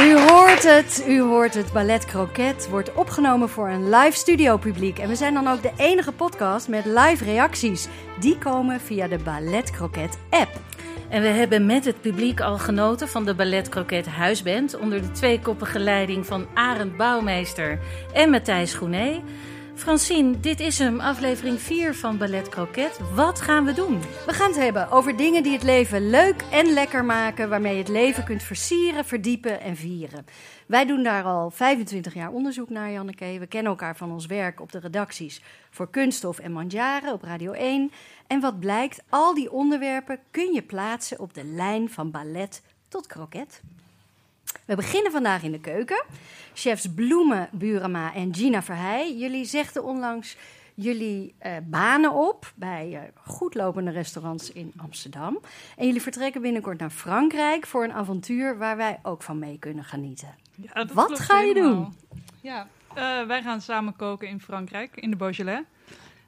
U hoort het, u hoort het. Ballet Croquet wordt opgenomen voor een live studio publiek. En we zijn dan ook de enige podcast met live reacties. Die komen via de Ballet Croquet app. En we hebben met het publiek al genoten van de Ballet Croquet Huisband... onder de tweekoppige leiding van Arend Bouwmeester en Matthijs Groené. Francine, dit is hem, aflevering 4 van Ballet Croquet. Wat gaan we doen? We gaan het hebben over dingen die het leven leuk en lekker maken... waarmee je het leven kunt versieren, verdiepen en vieren. Wij doen daar al 25 jaar onderzoek naar, Janneke. We kennen elkaar van ons werk op de redacties... voor Kunststof en Mandjaren op Radio 1... En wat blijkt, al die onderwerpen kun je plaatsen op de lijn van ballet tot kroket. We beginnen vandaag in de keuken. Chefs Bloemen Burema en Gina Verheij. Jullie zegden onlangs jullie eh, banen op bij eh, goedlopende restaurants in Amsterdam. En jullie vertrekken binnenkort naar Frankrijk voor een avontuur waar wij ook van mee kunnen genieten. Ja, Wat ga je helemaal. doen? Ja, eh, wij gaan samen koken in Frankrijk, in de Beaujolais.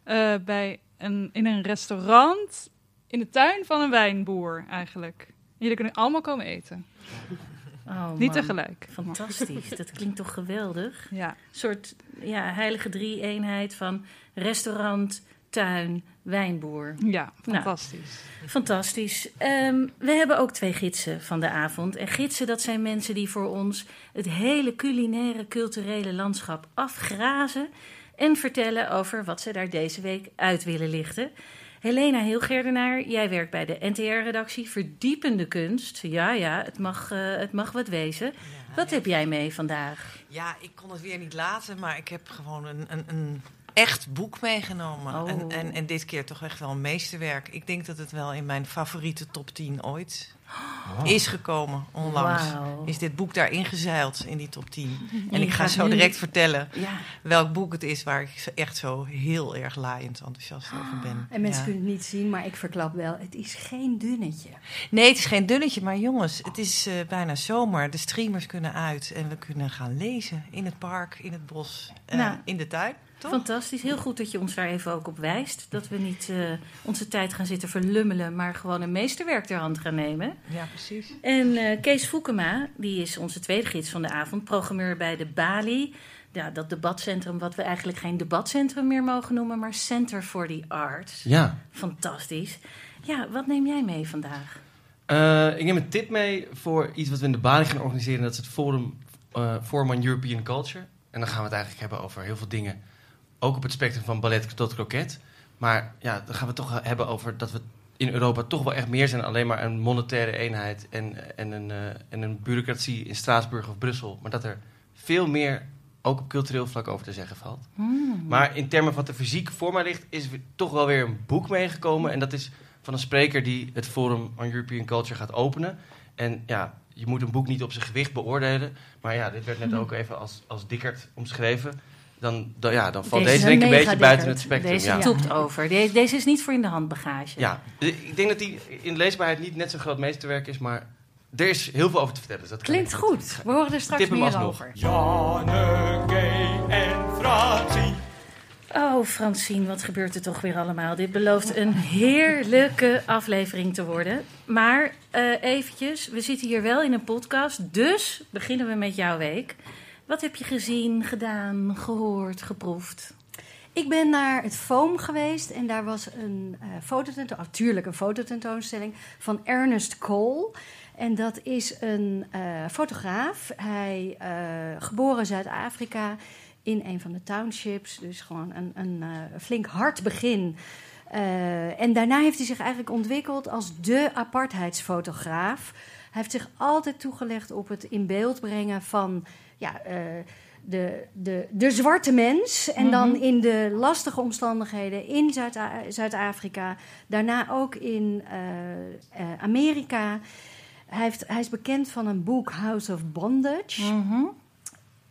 Eh, bij een, in een restaurant in de tuin van een wijnboer eigenlijk. Jullie kunnen allemaal komen eten. Oh, Niet man. tegelijk. Fantastisch, dat klinkt toch geweldig? Ja, Een soort ja, heilige drie-eenheid van restaurant, tuin, wijnboer. ja Nou. fantastisch. Fantastisch. Ehm, we hebben ook twee gidsen van de avond. En gidsen, dat zijn mensen die voor ons het hele culinaire, culturele landschap afgrazen. En vertellen over wat ze daar deze week uit willen lichten. Helena Hilgerdenaar, jij werkt bij de NTR-redactie Verdiepende Kunst. Ja, ja, het mag, eh, het mag wat wezen. Wat heb jij mee vandaag? Ja, ik kon het weer niet laten, maar ik heb gewoon een, een, een echt boek meegenomen. Oh. En, en, en dit keer toch echt wel een meesterwerk. Ik denk dat het wel in mijn favoriete top 10 ooit is gekomen. Onlangs is dit boek daar ingezeild in die top 10. En ik ga zo direct vertellen Ja, welk boek het is waar ik echt zo heel erg laaiend enthousiast over ben. En mensen Ja. kunnen het niet zien, maar ik verklap wel, het is geen dunnetje. Nee, het is geen dunnetje, maar jongens, het is eh, bijna zomer. De streamers kunnen uit en we kunnen gaan lezen in het park, in het bos, Nou, in de tuin. Toch? fantastisch. Heel goed dat je ons daar even ook op wijst. Dat we niet eh, onze tijd gaan zitten verlummelen, maar gewoon een meesterwerk ter hand gaan nemen. Ja, precies. En eh, Kees Voekema, die is onze tweede gids van de avond, programmeur bij de Bali. Ja, dat debatcentrum, wat we eigenlijk geen debatcentrum meer mogen noemen, maar Center for the Arts. Ja, Fantastisch. Ja, wat neem jij mee vandaag? Eh, ik neem een tip mee voor iets wat we in de Bali gaan organiseren. Dat is het Forum, eh Forum on European Culture. En dan gaan we het eigenlijk hebben over heel veel dingen. Ook op het spectrum van ballet tot kroket. Maar ja, dan gaan we het toch hebben over dat we in Europa toch wel echt meer zijn dan alleen maar een monetaire eenheid en, en, een, eh, en een bureaucratie in Straatsburg of Brussel. Maar dat er veel meer ook op cultureel vlak over te zeggen valt. Hmm. Maar in termen van wat er fysiek voor mij ligt, is er toch wel weer een boek meegekomen. En dat is van een spreker die het Forum on European Culture gaat openen. En ja, je moet een boek niet op zijn gewicht beoordelen. Maar ja, dit werd net ook even als, als dikkerd omschreven. Dan, dan, ja, dan valt Deze denk ik een beetje buiten het spectrum. Deze ja. toept over. Deze, deze is niet voor in de hand bagage. Ja, ik denk dat die in leesbaarheid niet net zo'n groot meesterwerk is, maar er is heel veel over te vertellen. Dus dat kan Klinkt goed. We horen er straks Tip hem meer over. Janneke en Francine. Oh, Francine, wat gebeurt er toch weer allemaal? Dit belooft een heerlijke aflevering te worden. Maar eh eventjes, we zitten hier wel in een podcast, dus beginnen we met jouw week. Wat heb je gezien, gedaan, gehoord, geproefd? Ik ben naar het FOAM geweest en daar was een eh fototentoonstelling, natuurlijk een fototentoonstelling van Ernest Cole. En dat is een eh, fotograaf. Hij, eh, geboren Zuid-Afrika, in een van de townships. Dus gewoon een, een flink hard begin. En daarna heeft hij zich eigenlijk ontwikkeld als de apartheidsfotograaf. Hij heeft zich altijd toegelegd op het in beeld brengen van ja, eh, de, de, de zwarte mens. En dan in de lastige omstandigheden in Zuid-A- Zuid-Afrika. Daarna ook in eh, eh, Amerika. Hij, heeft, hij is bekend van een boek House of Bondage. Mhm.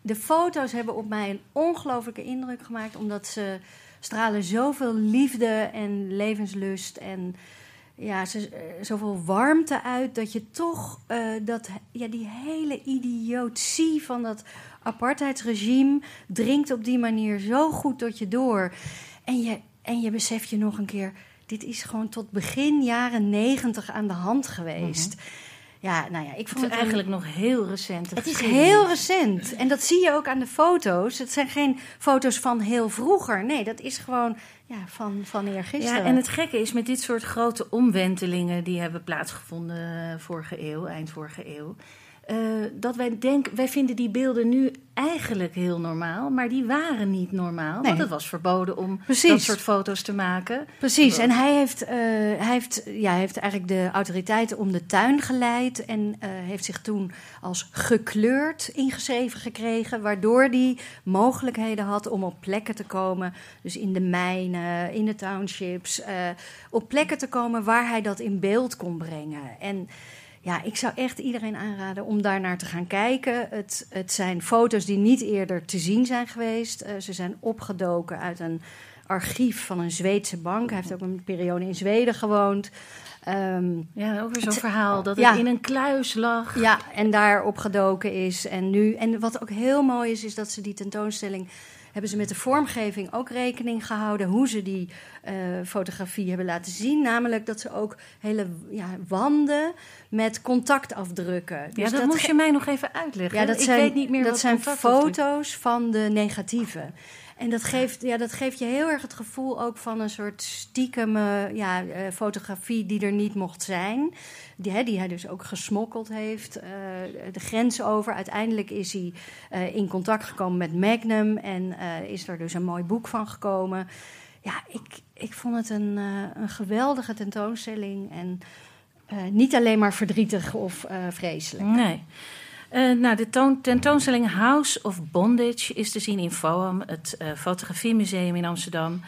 De foto's hebben op mij een ongelofelijke indruk gemaakt, omdat ze stralen zoveel liefde en levenslust en ja, eh, zoveel warmte uit dat je toch eh, dat, ja, die hele idiotie van dat apartheidsregime dringt op die manier zo goed tot je door. En je, en je beseft je nog een keer, dit is gewoon tot begin jaren negentig aan de hand geweest. Ja, nou ja, ik vond het een- eigenlijk nog heel recent. het is heel recent. En dat zie je ook aan de foto's. Het zijn geen foto's van heel vroeger. Nee, dat is gewoon ja, van, van eergisteren. Ja, en het gekke is met dit soort grote omwentelingen die hebben plaatsgevonden eh, vorige eeuw, eind vorige eeuw. Eh, dat wij denken, wij vinden die beelden nu eigenlijk heel normaal, maar die waren niet normaal. Nee. Want het was verboden om Precies. dat soort foto's te maken. Precies, en hij heeft, eh, hij, heeft, ja, hij heeft eigenlijk de autoriteiten om de tuin geleid en eh, heeft zich toen als gekleurd ingeschreven gekregen, waardoor hij mogelijkheden had om op plekken te komen, dus in de mijnen, in de townships, op plekken te komen waar hij dat in beeld kon brengen. En ja, ik zou echt iedereen aanraden om daar naar te gaan kijken. Het, het zijn foto's die niet eerder te zien zijn geweest. Eh, ze zijn opgedoken uit een archief van een Zweedse bank. Hij heeft ook een periode in Zweden gewoond. Ehm, Ja, over zo'n verhaal dat Ja. het in een kluis lag. ja, en daar opgedoken is. En nu, en wat ook heel mooi is, is dat ze die tentoonstelling hebben ze met de vormgeving ook rekening gehouden hoe ze die eh, fotografie hebben laten zien. Namelijk dat ze ook hele ja, wanden met contactafdrukken. Ja, Dus dat, moest je mij nog even uitleggen. ja, dat ik zijn, weet niet meer dat wat zijn foto's van de negatieven. En dat geeft, ja, dat geeft je heel erg het gevoel ook van een soort stiekeme ja, eh, fotografie die er niet mocht zijn. Die, hè, die hij dus ook gesmokkeld heeft. eh, de grens over. Uiteindelijk is hij eh, in contact gekomen met Magnum. En is er dus een mooi boek van gekomen. Ja, ik, ik vond het een, een geweldige tentoonstelling. En niet alleen maar verdrietig of vreselijk. Nee. Eh, nou, de toon- tentoonstelling House of Bondage is te zien in FOAM, het eh, Fotografiemuseum in Amsterdam.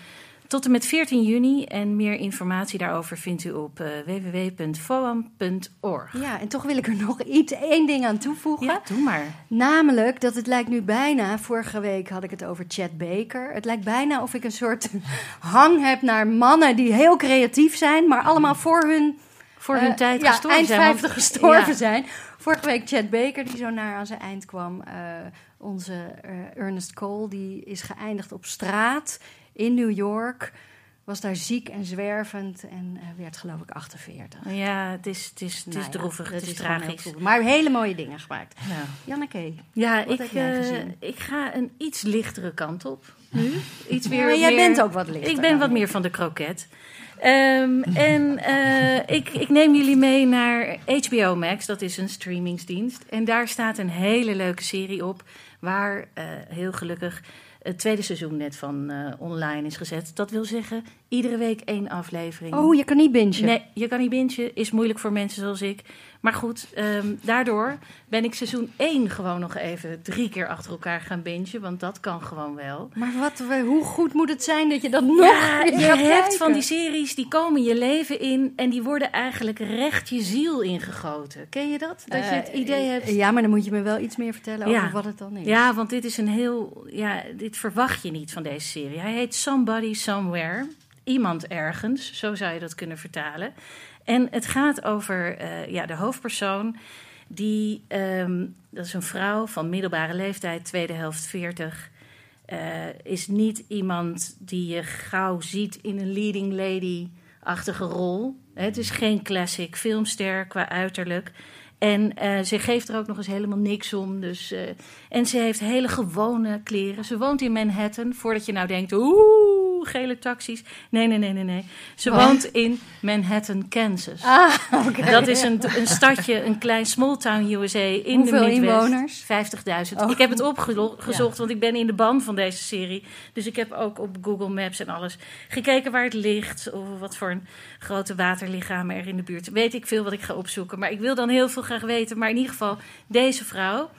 Tot en met 14 juni. En meer informatie daarover vindt u op eh, www.foam.org. Ja, en toch wil ik er nog iets, één ding aan toevoegen. Ja, doe maar. Namelijk dat het lijkt nu bijna, vorige week had ik het over Chad Baker. Het lijkt bijna of ik een soort hang heb naar mannen die heel creatief zijn, maar allemaal voor hun, Voor hun tijd ja, gestorven eind zijn. want- 50 gestorven Ja. zijn. Vorige week Chad Baker, die zo naar aan zijn eind kwam. Eh, onze eh, Ernest Cole, die is geëindigd op straat in New York. Was daar ziek en zwervend en eh, werd geloof ik 48. Ja, het is, het is, het is Nou ja, droevig, het is, tragisch. Maar hele mooie dingen gemaakt. Ja. Janneke, Ja, Wat ik, heb jij eh, gezien? ik ga een iets lichtere kant op nu. Iets weer, maar jij meer- bent ook wat lichter. Ik ben wat meer van de kroket. Ehm, en eh, ik, ik neem jullie mee naar HBO Max, dat is een streamingsdienst. En daar staat een hele leuke serie op, waar eh, heel gelukkig het tweede seizoen net van eh, online is gezet. Dat wil zeggen, iedere week één aflevering. Oh, je kan niet bingen. Nee, je kan niet bingen, is moeilijk voor mensen zoals ik. Maar goed, ehm, daardoor ben ik seizoen 1 gewoon nog even drie keer achter elkaar gaan bingen. Want dat kan gewoon wel. Maar wat, hoe goed moet het zijn dat je dat nog Ja, je hebt kijken? van die series die komen je leven in en die worden eigenlijk recht je ziel ingegoten. Ken je dat? Dat je het Eh, idee hebt. Ja, maar dan moet je me wel iets meer vertellen Ja. over wat het dan is. Ja, want dit is een heel. Ja, dit verwacht je niet van deze serie. Hij heet Somebody Somewhere. Iemand ergens, zo zou je dat kunnen vertalen. En het gaat over eh, ja, de hoofdpersoon. Die, ehm, dat is een vrouw van middelbare leeftijd, tweede helft 40. eh, is niet iemand die je gauw ziet in een leading lady-achtige rol. Het is geen classic filmster qua uiterlijk. En eh, ze geeft er ook nog eens helemaal niks om. Dus, en ze heeft hele gewone kleren. Ze woont in Manhattan. Voordat je nou denkt, oeh, oeh, gele taxis. Nee, nee, nee, nee, nee. Ze woont in Manhattan, Kansas. Ah, oké. Dat is een, een stadje, een klein small town USA in Hoeveel de Midwest. inwoners? 50.000. Oh. Ik heb het opgezocht, want ik ben in de ban van deze serie. Dus ik heb ook op Google Maps en alles gekeken waar het ligt. Of wat voor een grote waterlichamen er in de buurt. Weet ik veel wat ik ga opzoeken. Maar ik wil dan heel veel graag weten. Maar in ieder geval, deze vrouw...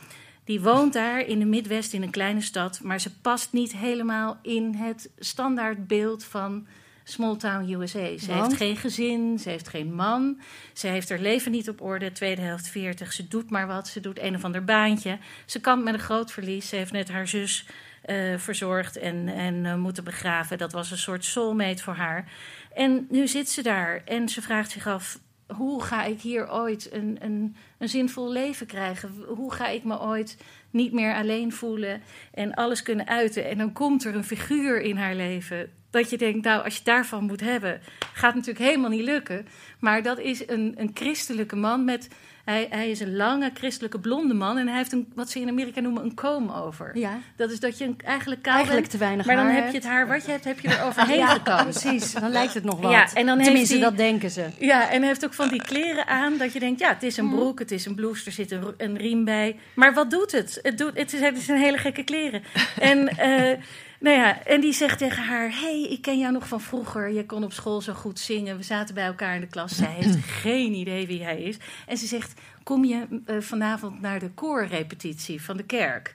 Die woont daar in de Midwest in een kleine stad, maar ze past niet helemaal in het standaardbeeld van small town USA. Ze Want? heeft geen gezin, ze heeft geen man, ze heeft haar leven niet op orde, tweede helft 40. Ze doet maar wat, ze doet een of ander baantje. Ze kampt met een groot verlies. Ze heeft net haar zus eh, verzorgd en, en eh, moeten begraven. Dat was een soort soulmate voor haar. En nu zit ze daar en ze vraagt zich af: hoe ga ik hier ooit een, een, een zinvol leven krijgen? Hoe ga ik me ooit niet meer alleen voelen en alles kunnen uiten? En dan komt er een figuur in haar leven. Dat je denkt, nou, als je daarvan moet hebben, gaat natuurlijk helemaal niet lukken. Maar dat is een, een christelijke man met. Hij, hij is een lange christelijke blonde man en hij heeft een, wat ze in Amerika noemen een comb over. Ja, Dat is dat je een, eigenlijk kaal eigenlijk bent, te weinig maar dan heb je het haar wat je hebt, heb je er overheen Ja, gekamd. precies. Dan lijkt het nog wat. Ja, en dan heeft Tenminste, hij- dat denken ze. Ja, en hij heeft ook van die kleren aan dat je denkt, ja, het is een broek, het is een blouse, er zit een, een riem bij. Maar wat doet het? Het, doet, het, is, het is een hele gekke kleren. En, eh, nou ja, en die zegt tegen haar, hey, ik ken jou nog van vroeger. Je kon op school zo goed zingen. We zaten bij elkaar in de klas. Zij heeft geen idee wie hij is. En ze zegt, kom je eh, vanavond naar de koorrepetitie van de kerk?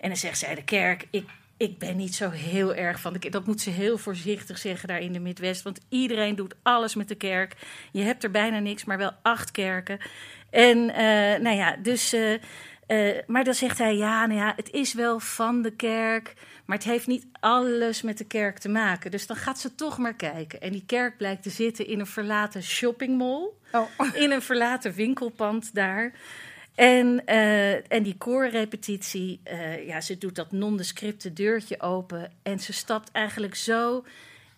En dan zegt zij, de kerk, ik, ik ben niet zo heel erg van de kerk. Dat moet ze heel voorzichtig zeggen daar in de Midwest. Want iedereen doet alles met de kerk. Je hebt er bijna niks, maar wel acht kerken. En eh, nou ja, dus... eh, maar dan zegt hij, ja, nou ja, het is wel van de kerk, maar het heeft niet alles met de kerk te maken. Dus dan gaat ze toch maar kijken. En die kerk blijkt te zitten in een verlaten shoppingmall, Oh. in een verlaten winkelpand daar. En, eh, en die koorrepetitie, eh, ja, ze doet dat nondescripte deurtje open. En ze stapt eigenlijk zo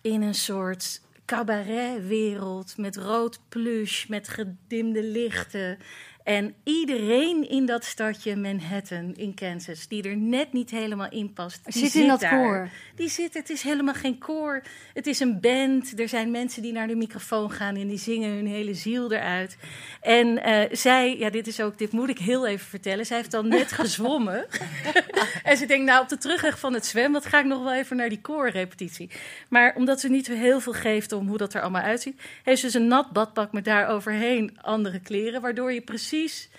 in een soort cabaretwereld met rood plush, met gedimde lichten. En iedereen in dat stadje Manhattan in Kansas, die er net niet helemaal in past, die Zit in dat daar. koor. Die zit, het is helemaal geen koor. Het is een band. Er zijn mensen die naar de microfoon gaan en die zingen hun hele ziel eruit. En eh, zij, ja, dit is ook, dit moet ik heel even vertellen. Zij heeft dan net gezwommen. en ze denkt, nou, op de terugweg van het zwembad ga ik nog wel even naar die koorrepetitie. Maar omdat ze niet heel veel geeft om hoe dat er allemaal uitziet, heeft ze dus een nat badpak met daar overheen andere kleren, waardoor je precies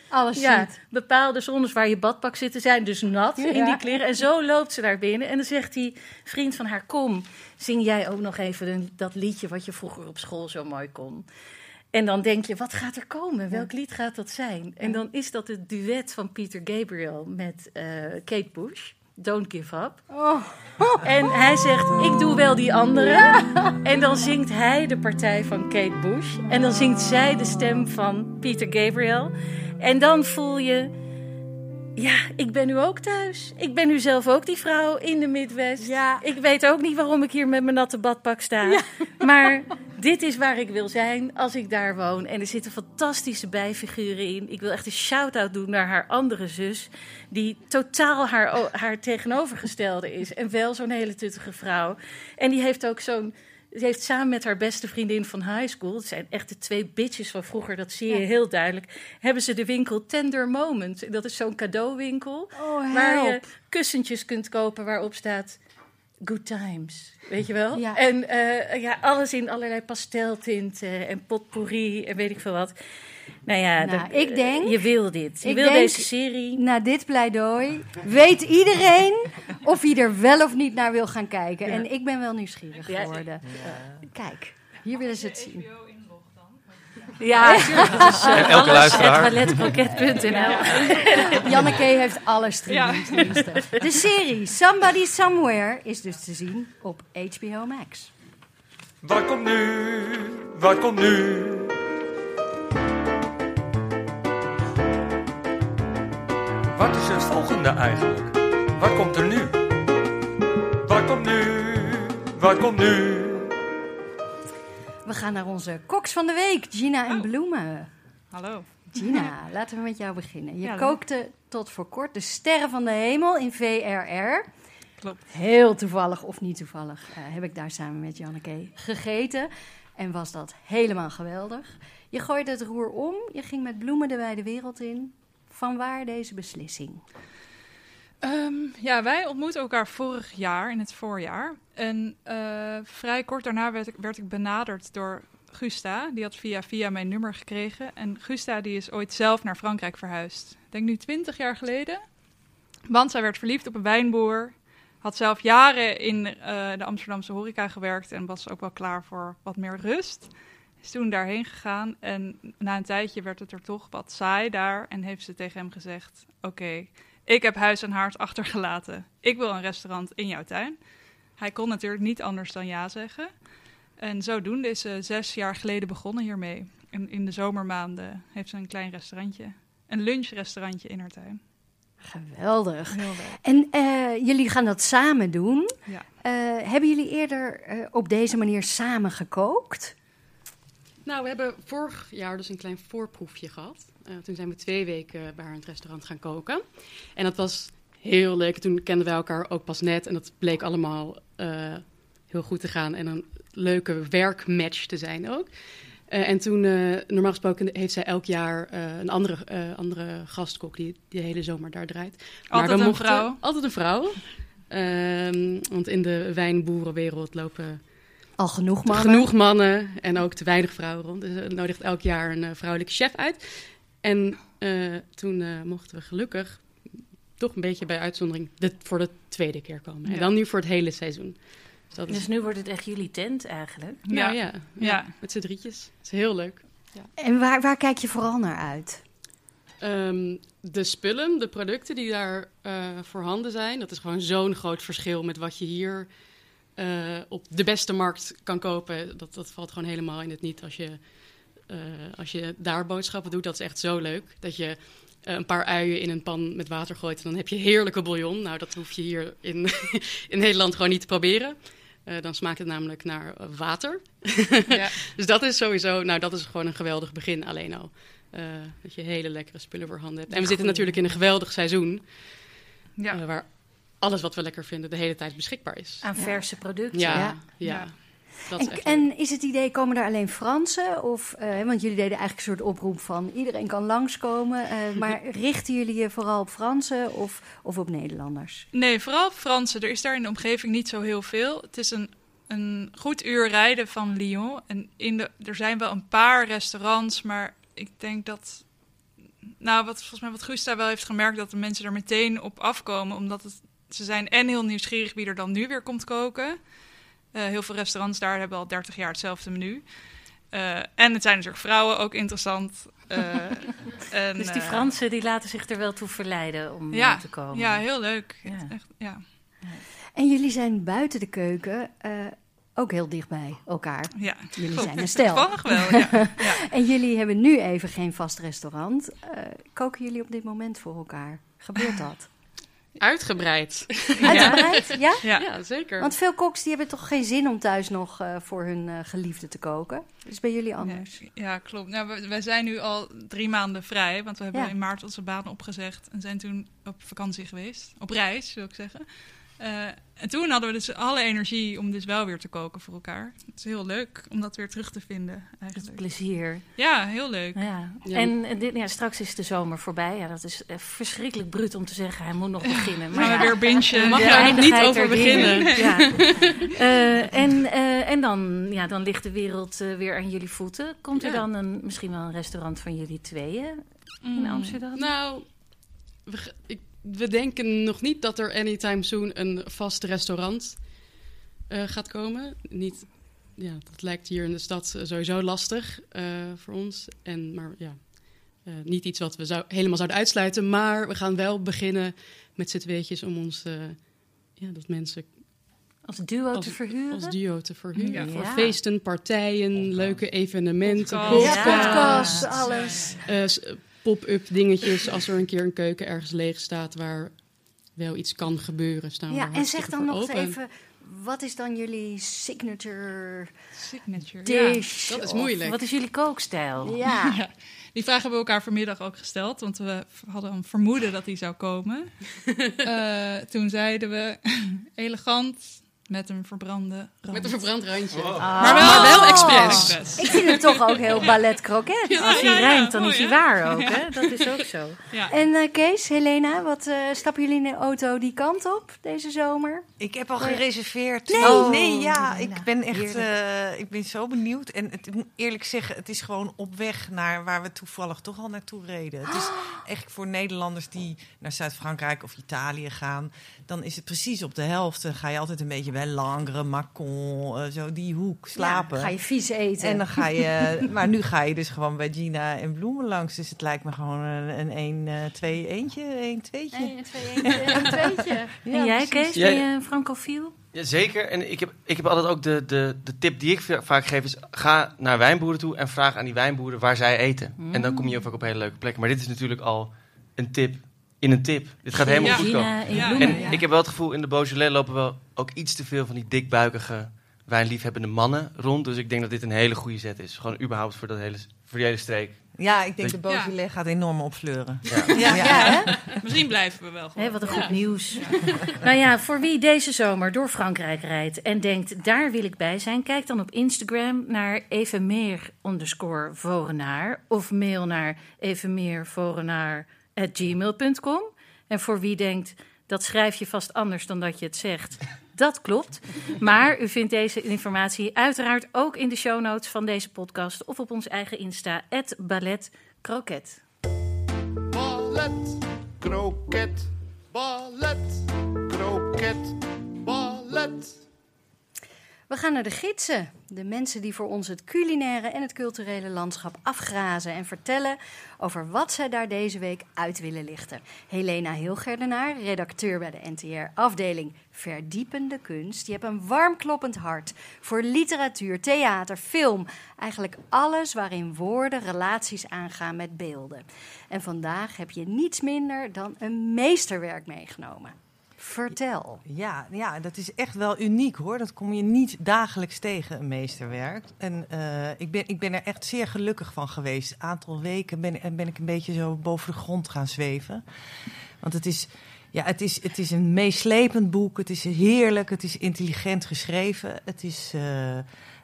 Alles ja, ziet. bepaalde zones waar je badpak zitten zijn dus nat in die kleren. En zo loopt ze daar binnen. En dan zegt die vriend van haar, kom, zing jij ook nog even dat liedje wat je vroeger op school zo mooi kon. En dan denk je, wat gaat er komen? Welk lied gaat dat zijn? En dan is dat het duet van Peter Gabriel met eh, Kate Bush. Don't give up. Oh. En hij zegt, ik doe wel die andere. En dan zingt hij de partij van Kate Bush. En dan zingt zij de stem van Peter Gabriel. En dan voel je, ja, ik ben nu ook thuis. Ik ben nu zelf ook die vrouw in de Midwest. Ja. Ik weet ook niet waarom ik hier met mijn natte badpak sta. Maar dit is waar ik wil zijn als ik daar woon. En er zitten fantastische bijfiguren in. Ik wil echt een shout-out doen naar haar andere zus. Die totaal haar, haar tegenovergestelde is. En wel zo'n hele tuttige vrouw. En die heeft ook zo'n... Ze heeft samen met haar beste vriendin van high school, het zijn echt de twee bitches van vroeger, dat zie je Ja. heel duidelijk, hebben ze de winkel Tender Moment. Dat is zo'n cadeauwinkel Oh, waar je kussentjes kunt kopen waarop staat Good Times, weet je wel? Ja. En eh, ja, alles in allerlei pasteltinten en potpourri en weet ik veel wat. Nou ja, Nou, dat- ik denk- je wil dit. Je ik wil denk- deze serie. Na dit pleidooi weet iedereen of hij er wel of niet naar wil gaan kijken. Ja. En ik ben wel nieuwsgierig Ja. geworden. Kijk, hier willen ze het zien. Ja, natuurlijk. Dus, eh, En elke alles luisteraar. Janneke heeft alle streamingsdiensten. De serie Somebody Somewhere is dus te zien op HBO Max. Wat komt nu? Wat komt nu? Volgende eigenlijk? Wat komt er nu? Wat komt nu? Wat komt nu? We gaan naar onze koks van de week, Gina en Oh. Bloemen. Hallo. Gina, laten we met jou beginnen. Je Ja, kookte tot voor kort de sterren van de hemel in VRR. klopt. Heel toevallig of niet toevallig eh, heb ik daar samen met Janneke gegeten. En was dat helemaal geweldig. Je gooide het roer om, je ging met bloemen de wijde wereld in. Van waar deze beslissing? Ehm, ja, wij ontmoetten elkaar vorig jaar in het voorjaar. En eh, vrij kort daarna werd ik, werd ik benaderd door Gusta. Die had via via mijn nummer gekregen. En Gusta die is ooit zelf naar Frankrijk verhuisd. Ik denk nu twintig jaar geleden. Want zij werd verliefd op een wijnboer. Had zelf jaren in eh, de Amsterdamse horeca gewerkt. En was ook wel klaar voor wat meer rust. Is toen daarheen gegaan. En na een tijdje werd het er toch wat saai daar. En heeft ze tegen hem gezegd... Oké, ik heb huis en haard achtergelaten. Ik wil een restaurant in jouw tuin. Hij kon natuurlijk niet anders dan ja zeggen. En zodoende is ze zes jaar geleden begonnen hiermee. En in de zomermaanden heeft ze een klein restaurantje. Een lunchrestaurantje in haar tuin. Geweldig. En eh, jullie gaan dat samen doen. Ja. Eh, hebben jullie eerder eh, op deze manier samen gekookt? Nou, we hebben vorig jaar dus een klein voorproefje gehad. Eh, toen zijn we twee weken bij haar in het restaurant gaan koken. En dat was heel leuk. Toen kenden wij elkaar ook pas net. En dat bleek allemaal eh, heel goed te gaan. En een leuke werkmatch te zijn ook. Eh, en toen, normaal gesproken, heeft zij elk jaar een andere, andere gastkok die de hele zomer daar draait. Altijd we een vrouw. Altijd een vrouw. Ehm, want in de wijnboerenwereld lopen Al genoeg mannen? genoeg mannen en ook te weinig vrouwen rond. Dus er nodigt elk jaar een eh, vrouwelijke chef uit. En eh, toen eh, mochten we gelukkig toch een beetje bij uitzondering de, voor de tweede keer komen. En dan nu voor het hele seizoen. Dus dat is, Dus nu wordt het echt jullie tent eigenlijk. nou ja, ja, Ja. met z'n drietjes. Het is heel leuk. En waar, waar kijk je vooral naar uit? Ehm, de spullen, de producten die daar eh, voorhanden zijn, dat is gewoon zo'n groot verschil met wat je hier eh, op de beste markt kan kopen. Dat, dat valt gewoon helemaal in het niet als je, eh, als je daar boodschappen doet. Dat is echt zo leuk. Dat je eh, een paar uien in een pan met water gooit en dan heb je heerlijke bouillon. Nou, dat hoef je hier in, in Nederland gewoon niet te proberen. Dan smaakt het namelijk naar water. Ja. Dus dat is sowieso, nou dat is gewoon een geweldig begin alleen al. Dat je hele lekkere spullen voor handen hebt. En we zitten natuurlijk in een geweldig seizoen. Ja. waar alles wat we lekker vinden de hele tijd beschikbaar is. Aan verse producten. Ja, ja. ja. Ja. Dat is En, echt en is het idee, komen er alleen Fransen? Of, eh, want jullie deden eigenlijk een soort oproep van iedereen kan langskomen. eh, maar richten jullie je vooral op Fransen of, of op Nederlanders? Nee, vooral Fransen. Er is daar in de omgeving niet zo heel veel. Het is een, een goed uur rijden van Lyon. En in de, er zijn wel een paar restaurants, maar ik denk dat... Nou, wat, volgens mij wat Gusta wel heeft gemerkt, dat de mensen er meteen op afkomen. Omdat het, ze zijn en heel nieuwsgierig wie er dan nu weer komt koken. Eh, heel veel restaurants daar hebben al 30 jaar hetzelfde menu. Eh, en het zijn natuurlijk vrouwen ook interessant. Eh, en, Dus die Fransen die laten zich er wel toe verleiden om Ja, te komen. Ja, heel leuk. Ja. Echt, ja. En jullie zijn buiten de keuken eh, ook heel dichtbij elkaar. ja. Jullie zijn een stel. Toevallig wel, ja. ja. En jullie hebben nu even geen vast restaurant. Eh, koken jullie op dit moment voor elkaar? Gebeurt dat? Uitgebreid. Uitgebreid? Ja? Ja. Ja, zeker. Want veel koks die hebben toch geen zin om thuis nog eh, voor hun eh, geliefde te koken. Is bij jullie anders? Ja, ja, klopt. Nou, we, wij zijn nu al drie maanden vrij, want we hebben Ja. in maart onze baan opgezegd en zijn toen op vakantie geweest. Op reis, zou ik zeggen. Eh, en toen hadden we dus alle energie om dus wel weer te koken voor elkaar. Het is heel leuk om dat weer terug te vinden, eigenlijk. plezier. Ja, heel leuk. Ja. Ja. En eh, dit, ja, straks is de zomer voorbij. Ja, dat is eh, verschrikkelijk bruut om te zeggen. Hij moet nog beginnen. Gaan we ja, weer bingen. Mag je daar nog niet over beginnen? Ja. Eh, en eh, en dan, ja, dan ligt de wereld weer aan jullie voeten. Komt er dan een, misschien wel een restaurant van jullie tweeën in Mm. Amsterdam? Nou, we, ik, we denken nog niet dat er anytime soon een vast restaurant eh, gaat komen. Niet, ja, dat lijkt hier in de stad eh, sowieso lastig eh, voor ons. En, maar ja, eh, niet iets wat we zou, helemaal zouden uitsluiten. Maar we gaan wel beginnen met z'n tweetjes om ons... eh, ja, dat mensen Als duo als- te verhuren? als duo te verhuren. Ja. Voor Ja. feesten, partijen, leuke evenementen, Podcast. Ja, podcasts, alles. eh, pop-up dingetjes. Als er een keer een keuken ergens leeg staat waar wel iets kan gebeuren, staan we Ja, en zeg dan nog open. even, wat is dan jullie signature Signature. dish? dat is moeilijk. Wat is jullie kookstijl? Ja, Ja. Die vraag hebben we elkaar vanmiddag ook gesteld, want we hadden een vermoeden dat die zou komen. Eh, toen zeiden we elegant met een verbrande rand. Met een verbrand randje. maar wel, Maar wel Oh. expres. ik vind het toch ook heel ballet croquet. Als hij ja, ja, rijmt, dan mooi, is hij waar ook, hè? Dat is ook zo. Ja. En eh, Kees, Helena, wat eh, stappen jullie in de auto die kant op deze zomer? Ik heb al Nee. gereserveerd. Nee. Oh, Oh, nee, ja, Helena, ik ben echt, eh, ik ben zo benieuwd. En het, ik moet eerlijk zeggen, het is gewoon op weg naar waar we toevallig toch al naartoe reden. Het is echt voor Nederlanders die naar Zuid-Frankrijk of Italië gaan, dan is het precies op de helft. Dan ga je altijd een beetje bij Langres, Macon, eh, zo die hoek slapen. Ja, ga je vies eten? En dan ga je, maar nu ga je dus gewoon bij Gina en Bloemen langs. Dus het lijkt me gewoon een, een, een eh, twee eentje, een tweetje. Nee, een twee, eentje, een tweetje. Ja, en jij, precies. Kees, Jij- ben je een francofiel? Ja, zeker. En ik heb, ik heb altijd ook de, de, de tip die ik va- vaak geef is... ga naar wijnboeren toe en vraag aan die wijnboeren waar zij eten. En dan kom je vaak op hele leuke plekken. Maar dit is natuurlijk al een tip in een tip. Dit gaat helemaal Ja. goed komen. Ja. En ik heb wel het gevoel, in de Beaujolais lopen wel ook iets te veel van die dikbuikige wijnliefhebbende mannen rond. Dus ik denk dat dit een hele goede zet is. Gewoon überhaupt voor, dat hele, voor die hele streek. Ja, ik denk de Ja. Beaujolais gaat enorm opfleuren. Ja. Ja, Ja, hè? Misschien blijven we wel gewoon. Wat een goed nieuws. nou ja, voor wie deze zomer door Frankrijk rijdt en denkt, daar wil ik bij zijn, kijk dan op Instagram naar evenmeer underscore Vorenaar of mail naar evenmeervorenaar@gmail.com. En voor wie denkt, dat schrijf je vast anders dan dat je het zegt. Dat klopt. Maar u vindt deze informatie uiteraard ook in de show notes van deze podcast of op ons eigen Insta, ballet croquet. Ballet, kroket, ballet, kroket, ballet. We gaan naar de gidsen. De mensen die voor ons het culinaire en het culturele landschap afgrazen en vertellen over wat zij daar deze week uit willen lichten. Helena Hilgerdenaar, redacteur bij de NTR, afdeling Verdiepende Kunst. Je hebt een warm kloppend hart voor literatuur, theater, film. Eigenlijk alles waarin woorden relaties aangaan met beelden. En vandaag heb je niets minder dan een meesterwerk meegenomen. Vertel. Ja, ja, dat is echt wel uniek hoor. Dat kom je niet dagelijks tegen, een meesterwerk. En eh, ik, ben, ik ben er echt zeer gelukkig van geweest. Een aantal weken ben, ben ik een beetje zo boven de grond gaan zweven. Want het is, ja, het is, het is een meeslepend boek. Het is heerlijk. Het is intelligent geschreven. Het is eh,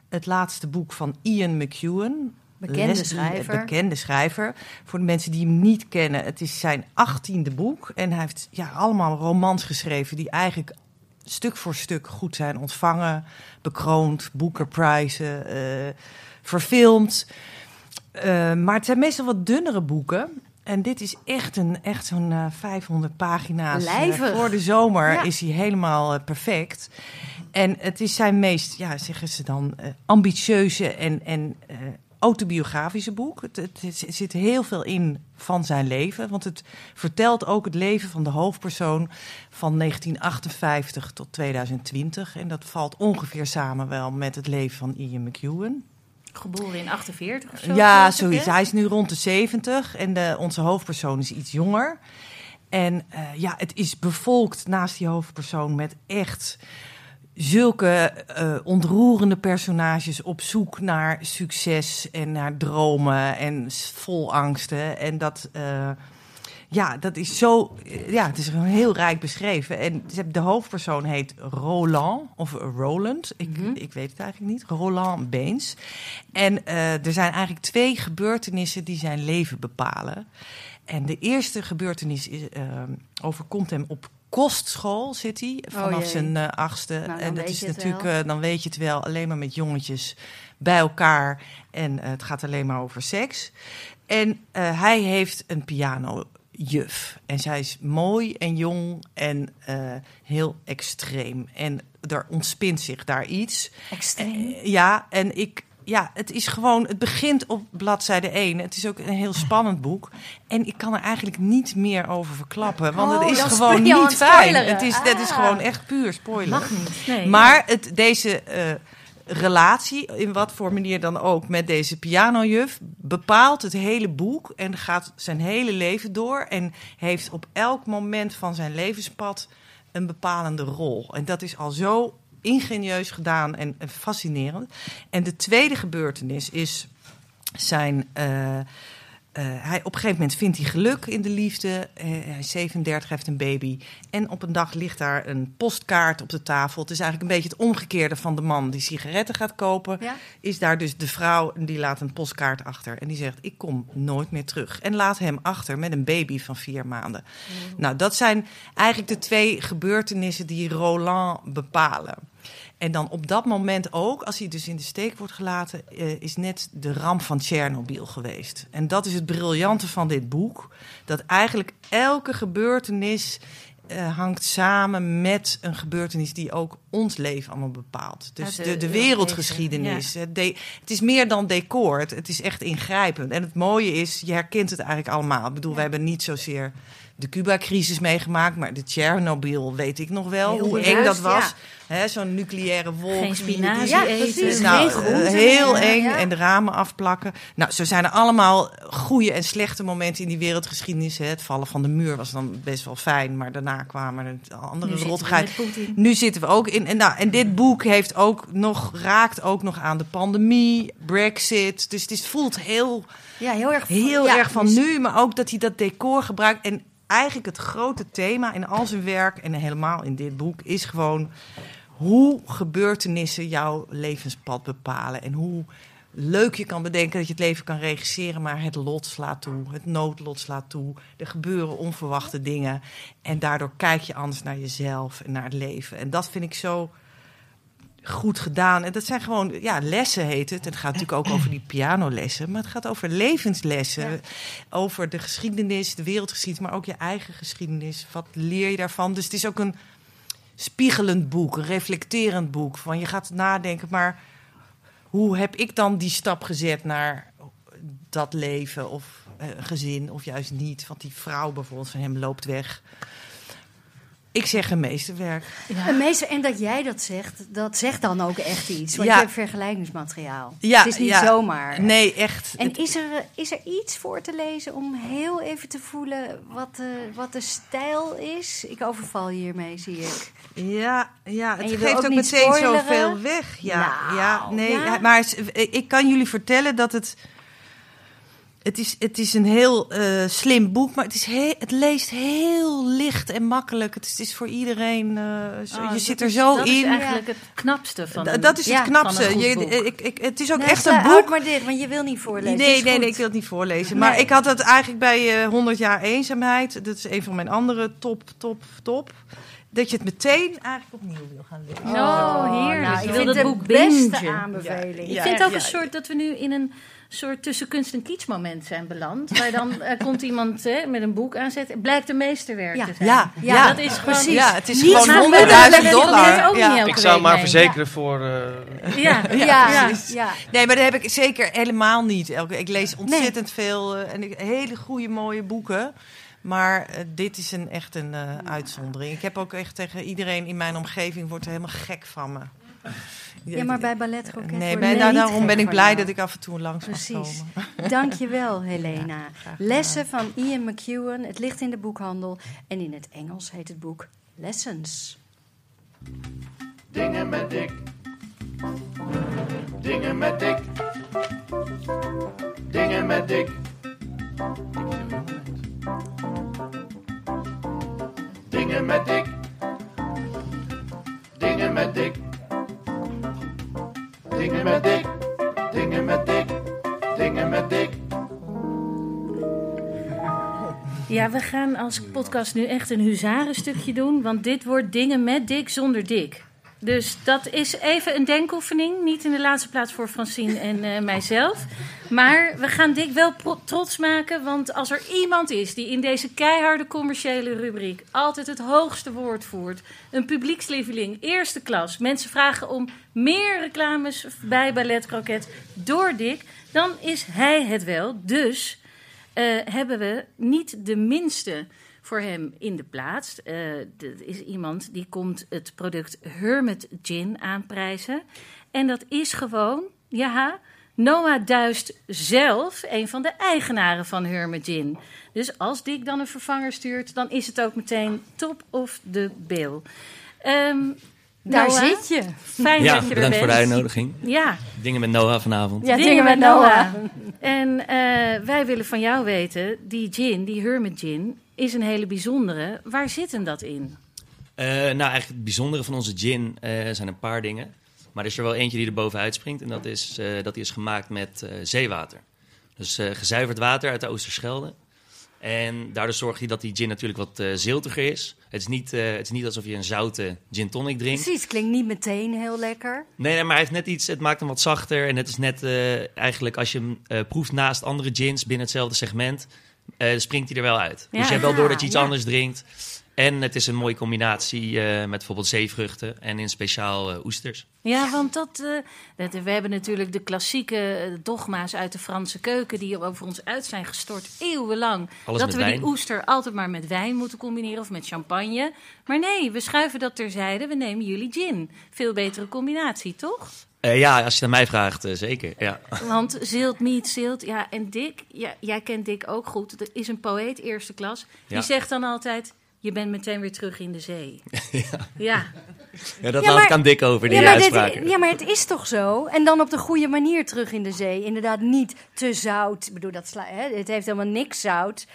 het laatste boek van Ian McEwan. Bekende Leslie, schrijver. Bekende schrijver. Voor de mensen die hem niet kennen, het is zijn achttiende boek. En hij heeft ja, allemaal romans geschreven die eigenlijk stuk voor stuk goed zijn ontvangen, bekroond, Booker-prijzen, eh, verfilmd. Eh, maar het zijn meestal wat dunnere boeken. En dit is echt, een, echt zo'n eh, 500 pagina's. Eh, Lijvig. voor de zomer Ja. is hij helemaal perfect. En het is zijn meest, ja, zeggen ze dan, ambitieuze en, en autobiografische boek. Het, zit heel veel in van zijn leven. Want het vertelt ook het leven van de hoofdpersoon van 1958 tot 2020. En dat valt ongeveer samen wel met het leven van Ian McEwan. Geboren in 48 of zo? Ja, zoiets. Hij is nu rond de 70 en de, onze hoofdpersoon is iets jonger. En eh, ja, het is bevolkt naast die hoofdpersoon met echt zulke eh, ontroerende personages op zoek naar succes en naar dromen en vol angsten. En dat, eh, ja, dat is zo, eh, ja, het is gewoon heel rijk beschreven. En de hoofdpersoon heet Roland of Roland, ik, ik weet het eigenlijk niet, Roland Beens. En er zijn eigenlijk twee gebeurtenissen die zijn leven bepalen. En de eerste gebeurtenis is, overkomt hem op kostschool, zit hij, vanaf Oh jee. zijn eh, achtste. dan en dat is natuurlijk, eh, dan weet je het wel, alleen maar met jongetjes bij elkaar. En eh, het gaat alleen maar over seks. En hij heeft een pianojuf. En zij is mooi en jong en heel extreem. En er ontspint zich daar iets. Extreem. Ja, en ik. Ja, het is gewoon. Het begint op bladzijde 1. Het is ook een heel spannend boek. En ik kan er eigenlijk niet meer over verklappen. Want Oh, het is dan gewoon niet fijn. Het is, Het is Ah. gewoon echt puur spoiler. Mag niet. Nee. Maar het, deze eh, relatie, in wat voor manier dan ook, met deze pianojuf, bepaalt het hele boek en gaat zijn hele leven door. En heeft op elk moment van zijn levenspad een bepalende rol. En dat is al zo ingenieus gedaan en, en fascinerend. En de tweede gebeurtenis is zijn. eh, eh, hij, op een gegeven moment vindt hij geluk in de liefde. Eh, hij is 37, heeft een baby. En op een dag ligt daar een postkaart op de tafel. Het is eigenlijk een beetje het omgekeerde van de man die sigaretten gaat kopen. Ja? Is daar dus de vrouw en die laat een postkaart achter. En die zegt: Ik kom nooit meer terug. En laat hem achter met een baby van vier maanden. Nou, dat zijn eigenlijk de twee gebeurtenissen die Roland bepalen. En dan op dat moment ook, als hij dus in de steek wordt gelaten, eh, is net de ramp van Tsjernobyl geweest. En dat is het briljante van dit boek. Dat eigenlijk elke gebeurtenis eh, hangt samen met een gebeurtenis die ook ons leven allemaal bepaalt. Dus de de, wereldgeschiedenis. Het, de- het is meer dan decor, het, het is echt ingrijpend. En het mooie is, je herkent het eigenlijk allemaal. Ik bedoel, we hebben niet zozeer de Cuba-crisis meegemaakt, maar de Tsjernobyl weet ik nog wel. Heel hoe eng dat was. ja. Hè, Zo'n nucleaire wolk. Geen spinazie Ja, eten. nou, geen groenten eh, heel eng ja. en de ramen afplakken. Nou, zo zijn er allemaal goede en slechte momenten in die wereldgeschiedenis. Hè. Het vallen van de muur was dan best wel fijn, maar daarna kwamen er andere Nu rottigheid. Nu zitten we ook in. En, nou, en dit boek heeft ook nog, raakt ook nog aan de pandemie, Brexit. Dus het is, voelt heel, Ja, heel erg, heel ja, erg van dus- nu, maar ook dat hij dat decor gebruikt. En eigenlijk het grote thema in al zijn werk en helemaal in dit boek is gewoon hoe gebeurtenissen jouw levenspad bepalen. En hoe leuk je kan bedenken dat je het leven kan regisseren, maar het lot slaat toe. Het noodlot slaat toe. Er gebeuren onverwachte dingen. En daardoor kijk je anders naar jezelf en naar het leven. En dat vind ik zo goed gedaan. En dat zijn gewoon, ja, lessen heet het. Het gaat natuurlijk ook over die pianolessen, maar het gaat over levenslessen. Over de geschiedenis, de wereldgeschiedenis, maar ook je eigen geschiedenis. Wat leer je daarvan? Dus het is ook een spiegelend boek, een reflecterend boek. Van je gaat nadenken, maar hoe heb ik dan die stap gezet naar dat leven of eh, gezin of juist niet? Want die vrouw bijvoorbeeld van hem loopt weg. Ik zeg een meesterwerk. Een meester, en dat jij dat zegt, dat zegt dan ook echt iets. Want Ja. je hebt vergelijkingsmateriaal. Ja, het is niet ja. zomaar. Nee, echt. En is er, is er iets voor te lezen om heel even te voelen wat de, wat de stijl is? Ik overval je hiermee, zie ik. Ja, ja het geeft ook ook niet meteen spoileren? zoveel weg. Ja, Nou, ja nee. ja? Maar ik kan jullie vertellen dat het. Het is, het is een heel eh, slim boek, maar het, is he- het leest heel licht en makkelijk. Het is, het is voor iedereen. eh, zo- Oh, je dat zit er is- zo dat in. is eigenlijk het knapste van een- dat is ja, het knapste. Je, ik, ik, het is ook Nee, echt een boek. maar dit, want je wil niet voorlezen. Nee, Het nee, nee, ik wil het niet voorlezen. Maar Nee. ik had het eigenlijk bij eh 100 jaar eenzaamheid. Dat is een van mijn andere top, top, top. Dat je het meteen eigenlijk opnieuw wil gaan lezen. Oh, heerlijk. Nou, Je ik wil vind dat de boek beste bingen. aanbeveling. Ik Ja, vind ook ja. een soort dat we nu in een soort tussen kunst en kitsch moment zijn beland. Waar dan eh, komt iemand hè, met een boek aanzetten. Blijkt een meesterwerk Ja. te zijn. Ja, Ja, ja, dat is gewoon- precies. Ja, het is Niets gewoon maar 100.000 met- dollar. ook Ja. niet elke Ik zou maar mee. verzekeren voor... eh, Ja, Ja, ja. precies. Ja. Nee, maar dat heb ik zeker helemaal niet. Elke, ik lees ontzettend veel eh, en ik- hele goede, mooie boeken. Maar dit is een, echt een eh, uitzondering. Ik heb ook echt tegen iedereen in mijn omgeving wordt er helemaal gek van me. Ja, maar bij Ballet Croquet Nee, bij- we nou, daarom ben ik blij jou. dat ik af en toe langs mag Precies. komen. Dankjewel, Helena. Ja. Lessen van Ian McEwan. Het ligt in de boekhandel. En in het Engels heet het boek Lessons. Dingen met dik. Dingen met dik. Dingen met dik. Dingen met dik. Dingen met dik. Dingen met dik. Dingen met dik. Dingen met dik. Ja, we gaan als podcast nu echt een huzarenstukje doen. Want dit wordt dingen met dik zonder dik. Dus dat is even een denkoefening. Niet in de laatste plaats voor Francine en eh, mijzelf. Maar we gaan Dick wel trots maken. Want als er iemand is die in deze keiharde commerciële rubriek altijd het hoogste woord voert. Een publiekslieveling, eerste klas. Mensen vragen om meer reclames bij Ballet Croquet door Dick. Dan is hij het wel. Dus eh, hebben we niet de minste voor hem in de plaats. Eh dat is iemand die komt het product Hermit Gin aanprijzen. En dat is gewoon, ja, Noah Duist zelf, een van de eigenaren van Hermit Gin. Dus als Dick dan een vervanger stuurt, dan is het ook meteen top of the bill. Ehm, Daar Noah, zit je. Fijn Ja, dat je er bedankt voor de bent. uitnodiging. Ja, Dingen met Noah vanavond. Ja, dingen met Noah. En eh, wij willen van jou weten, die gin, die Hermit gin, is een hele bijzondere. Waar zit hem dat in? Eh, nou, eigenlijk het bijzondere van onze gin eh, zijn een paar dingen. Maar er is er wel eentje die er bovenuit springt. En dat is eh, dat die is gemaakt met eh, zeewater. Dus eh, gezuiverd water uit de Oosterschelde. En daardoor zorgt hij dat die gin natuurlijk wat ziltiger is. Het is, niet, het is niet alsof je een zoute gin tonic drinkt. Precies, klinkt niet meteen heel lekker. Nee, nee, maar hij heeft net iets, het maakt hem wat zachter. En het is net eigenlijk als je hem proeft naast andere gins binnen hetzelfde segment, springt hij er wel uit. Ja. dus je hebt wel door dat je iets Ja. anders drinkt. En het is een mooie combinatie eh, met bijvoorbeeld zeevruchten en in speciaal eh, oesters. Ja, want dat, eh, dat, we hebben natuurlijk de klassieke dogma's uit de Franse keuken die over ons uit zijn gestort eeuwenlang. Alles dat we wijn. die oester altijd maar met wijn moeten combineren of met champagne. Maar nee, we schuiven dat terzijde. We nemen jullie gin. Veel betere combinatie, toch? Ja, als je aan mij vraagt, zeker. Ja. Want zilt, meat, zilt. Ja, en Dick, ja, jij kent Dick ook goed. Dat is een poëet eerste klas. Die Ja. zegt dan altijd... Je bent meteen weer terug in de zee. ja. ja, dat Ja, laat maar- ik aan Dick over, die Ja uitspraken. ja, maar het is toch zo? En dan op de goede manier terug in de zee. Inderdaad, niet te zout. Ik bedoel, dat sla, hè? het heeft helemaal niks zout.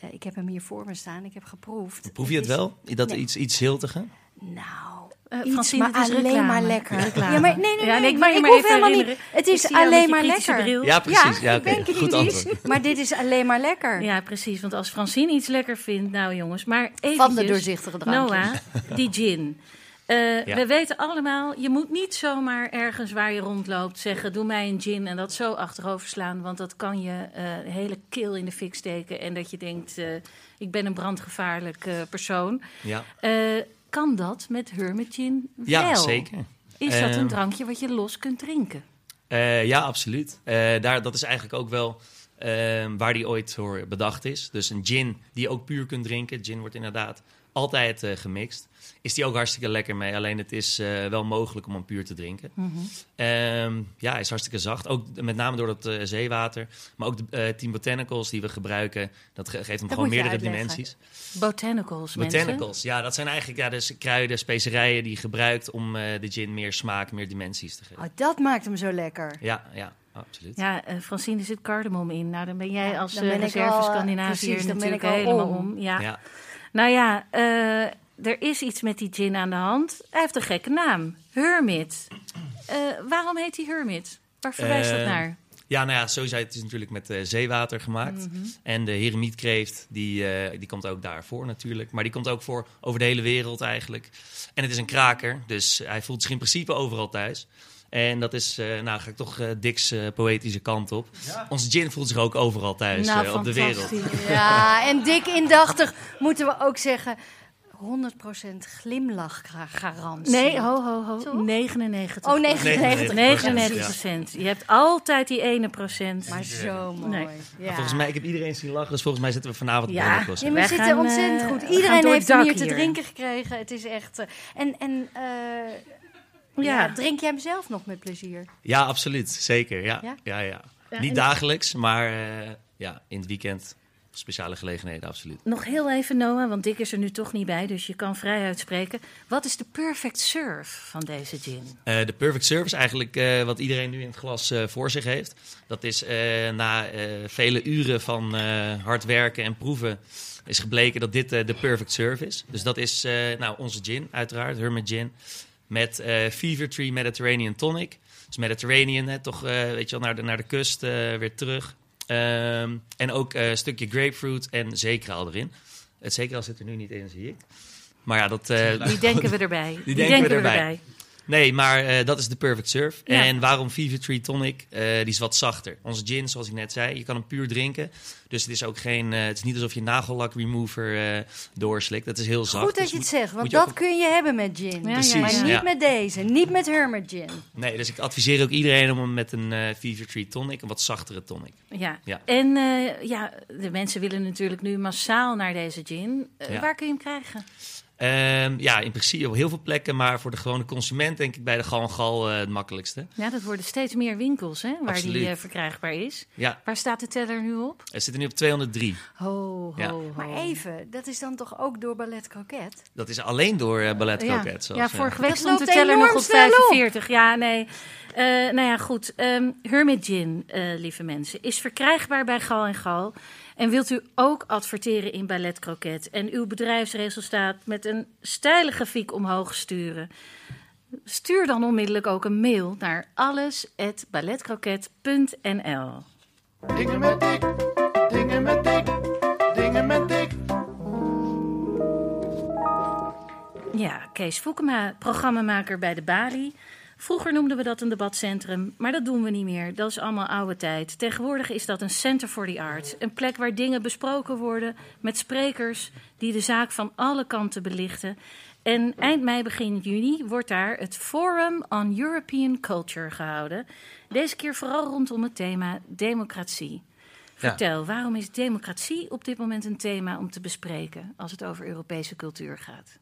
Eh, ik heb hem hier voor me staan, ik heb geproefd. Proef je het is- wel? Dat Nee. iets, iets? Nou, Eh, iets, Francine, maar het is alleen reclame. maar lekker. Reclame. Ja, maar nee, nee, Ja, nee, ik maar ik hoef even helemaal niet. Het is alleen maar lekker. bril. Ja, precies. Ja, ik ben Goed antwoord. maar dit is alleen maar lekker. Ja, precies. Want als Francine iets lekker vindt, nou jongens, maar eventjes... Van de doorzichtige drankjes. Noah, die gin. Eh, Ja. We weten allemaal, je moet niet zomaar ergens waar je rondloopt zeggen... doe mij een gin en dat zo achterover slaan. Want dat kan je eh, de hele keel in de fik steken. En dat je denkt, eh, ik ben een brandgevaarlijk persoon. Ja, Eh, kan dat met Hermit gin ja wel? zeker. Is dat een Ehm, drankje wat je los kunt drinken? Eh, ja, absoluut. Eh, daar, dat is eigenlijk ook wel eh, waar die ooit voor bedacht is. Dus een gin die je ook puur kunt drinken. Gin wordt inderdaad altijd eh, gemixt. Is die ook hartstikke lekker mee. Alleen het is eh, wel mogelijk om hem puur te drinken. Mhm. Ehm, ja, hij is hartstikke zacht. Ook met name door dat eh, zeewater. Maar ook de eh Team Botanicals die we gebruiken. Dat ge- geeft hem gewoon meerdere dimensies. Botanicals, mensen. Botanicals, ja, dat zijn eigenlijk ja, dus kruiden, specerijen die je gebruikt om eh, de gin meer smaak, meer dimensies te geven. Oh, dat maakt hem zo lekker. Ja, ja, absoluut. Ja, eh, Francine, er zit cardamom in. Nou, dan ben jij Ja, als eh, ben ik reserve ben natuurlijk ik al helemaal om. om. Ja. Ja. Nou ja, eh, er is iets met die gin aan de hand. Hij heeft een gekke naam. Hermit. Eh, waarom heet hij Hermit? Waar verwijst dat Eh, naar? Ja, nou ja, sowieso het is natuurlijk met zeewater gemaakt. Mhm. En de heremietkreeft, die, die komt ook daarvoor natuurlijk. Maar die komt ook voor over de hele wereld eigenlijk. En het is een kraker, dus hij voelt zich in principe overal thuis. En dat is, eh, nou ga ik toch eh Dick's eh, poëtische kant op. Onze gin voelt zich ook overal thuis nou, eh, op de wereld. Ja, en dik indachtig moeten we ook zeggen... 100% glimlachgarantie. Nee, ho, ho, ho. Toch? 99. Oh, 99. 99 Ja. procent. Je hebt altijd die ene procent. Maar zo mooi. Nee. Ja. Volgens mij, ik heb iedereen zien lachen, dus volgens mij zitten we vanavond op Ja. de Ja, oplossing. maar we zitten gaan, ontzettend goed. Iedereen heeft hier te drinken gekregen. Het is echt... eh, en en eh, ja. Ja. drink jij hem zelf nog met plezier? Ja, absoluut. Zeker, ja. Ja? ja? ja, Ja, Niet dagelijks, maar eh, ja, in het weekend speciale gelegenheden, absoluut. Nog heel even, Noah, want Dick is er nu toch niet bij, dus je kan vrij uitspreken. Wat is de perfect serve van deze gin? Eh, de perfect service eigenlijk eh, wat iedereen nu in het glas eh, voor zich heeft. Dat is eh, na eh, vele uren van eh, hard werken en proeven is gebleken dat dit eh, de perfect serve is. Dus dat is eh, nou, onze gin uiteraard, Hermit Gin. Met eh Fever Tree Mediterranean Tonic. Dus Mediterranean, hè, toch eh, weet je wel, naar de, naar de kust eh, weer terug. Ehm, en ook eh, een stukje grapefruit en zeekraal erin. Het zeekraal zit er nu niet in, zie ik. Maar ja, dat, eh, Die denken we erbij. Die, denken we erbij. Nee, maar eh, dat is de perfect surf. Ja. En waarom Fever Tree Tonic? Eh, die is wat zachter. Onze gin, zoals ik net zei, je kan hem puur drinken. Dus het is ook geen, eh, het is niet alsof je nagellak remover eh, doorslikt. Het is heel zacht. Goed dat Dus je het moet- zegt, want dat ook- kun je hebben met gin. Ja, Precies, ja, Maar niet ja. met deze, niet met Hermit Gin. Nee, dus ik adviseer ook iedereen om hem met een eh, Fever Tree Tonic, een wat zachtere tonic. Ja. Ja. En eh, ja, de mensen willen natuurlijk nu massaal naar deze gin. Ja. Waar kun je hem krijgen? Ehm, ja, in principe op heel veel plekken, maar voor de gewone consument denk ik bij de Gal en Gal eh, het makkelijkste. Ja, dat worden steeds meer winkels hè, waar Absoluut. die eh, verkrijgbaar is. Ja, Waar staat de teller nu op? hij zit er nu op 203. Ho, ho, Ja. ho. Maar dat is dan toch ook door Ballet Croquet? Dat is alleen door eh, Ballet Ja. Croquet. Ja, eh, vorige week stond de teller nog op snel op. 45. Ja, nee. Eh, nou ja, goed. Ehm, Hermit Gin, eh, lieve mensen, is verkrijgbaar bij Gal en Gal. En wilt u ook adverteren in Ballet Croquet en uw bedrijfsresultaat met een steile grafiek omhoog sturen? Stuur dan onmiddellijk ook een mail naar alles@balletcroquet.nl. Dingen met dik, dingen met dik, Ja, Kees Voekema, programmamaker bij de Bali. Vroeger noemden we dat een debatcentrum, maar dat doen we niet meer. Dat is allemaal oude tijd. Tegenwoordig is dat een Center for the Arts. Een plek waar dingen besproken worden met sprekers die de zaak van alle kanten belichten. En eind mei, begin juni wordt daar het Forum on European Culture gehouden. Deze keer vooral rondom het thema democratie. Vertel, waarom is democratie op dit moment een thema om te bespreken als het over Europese cultuur gaat?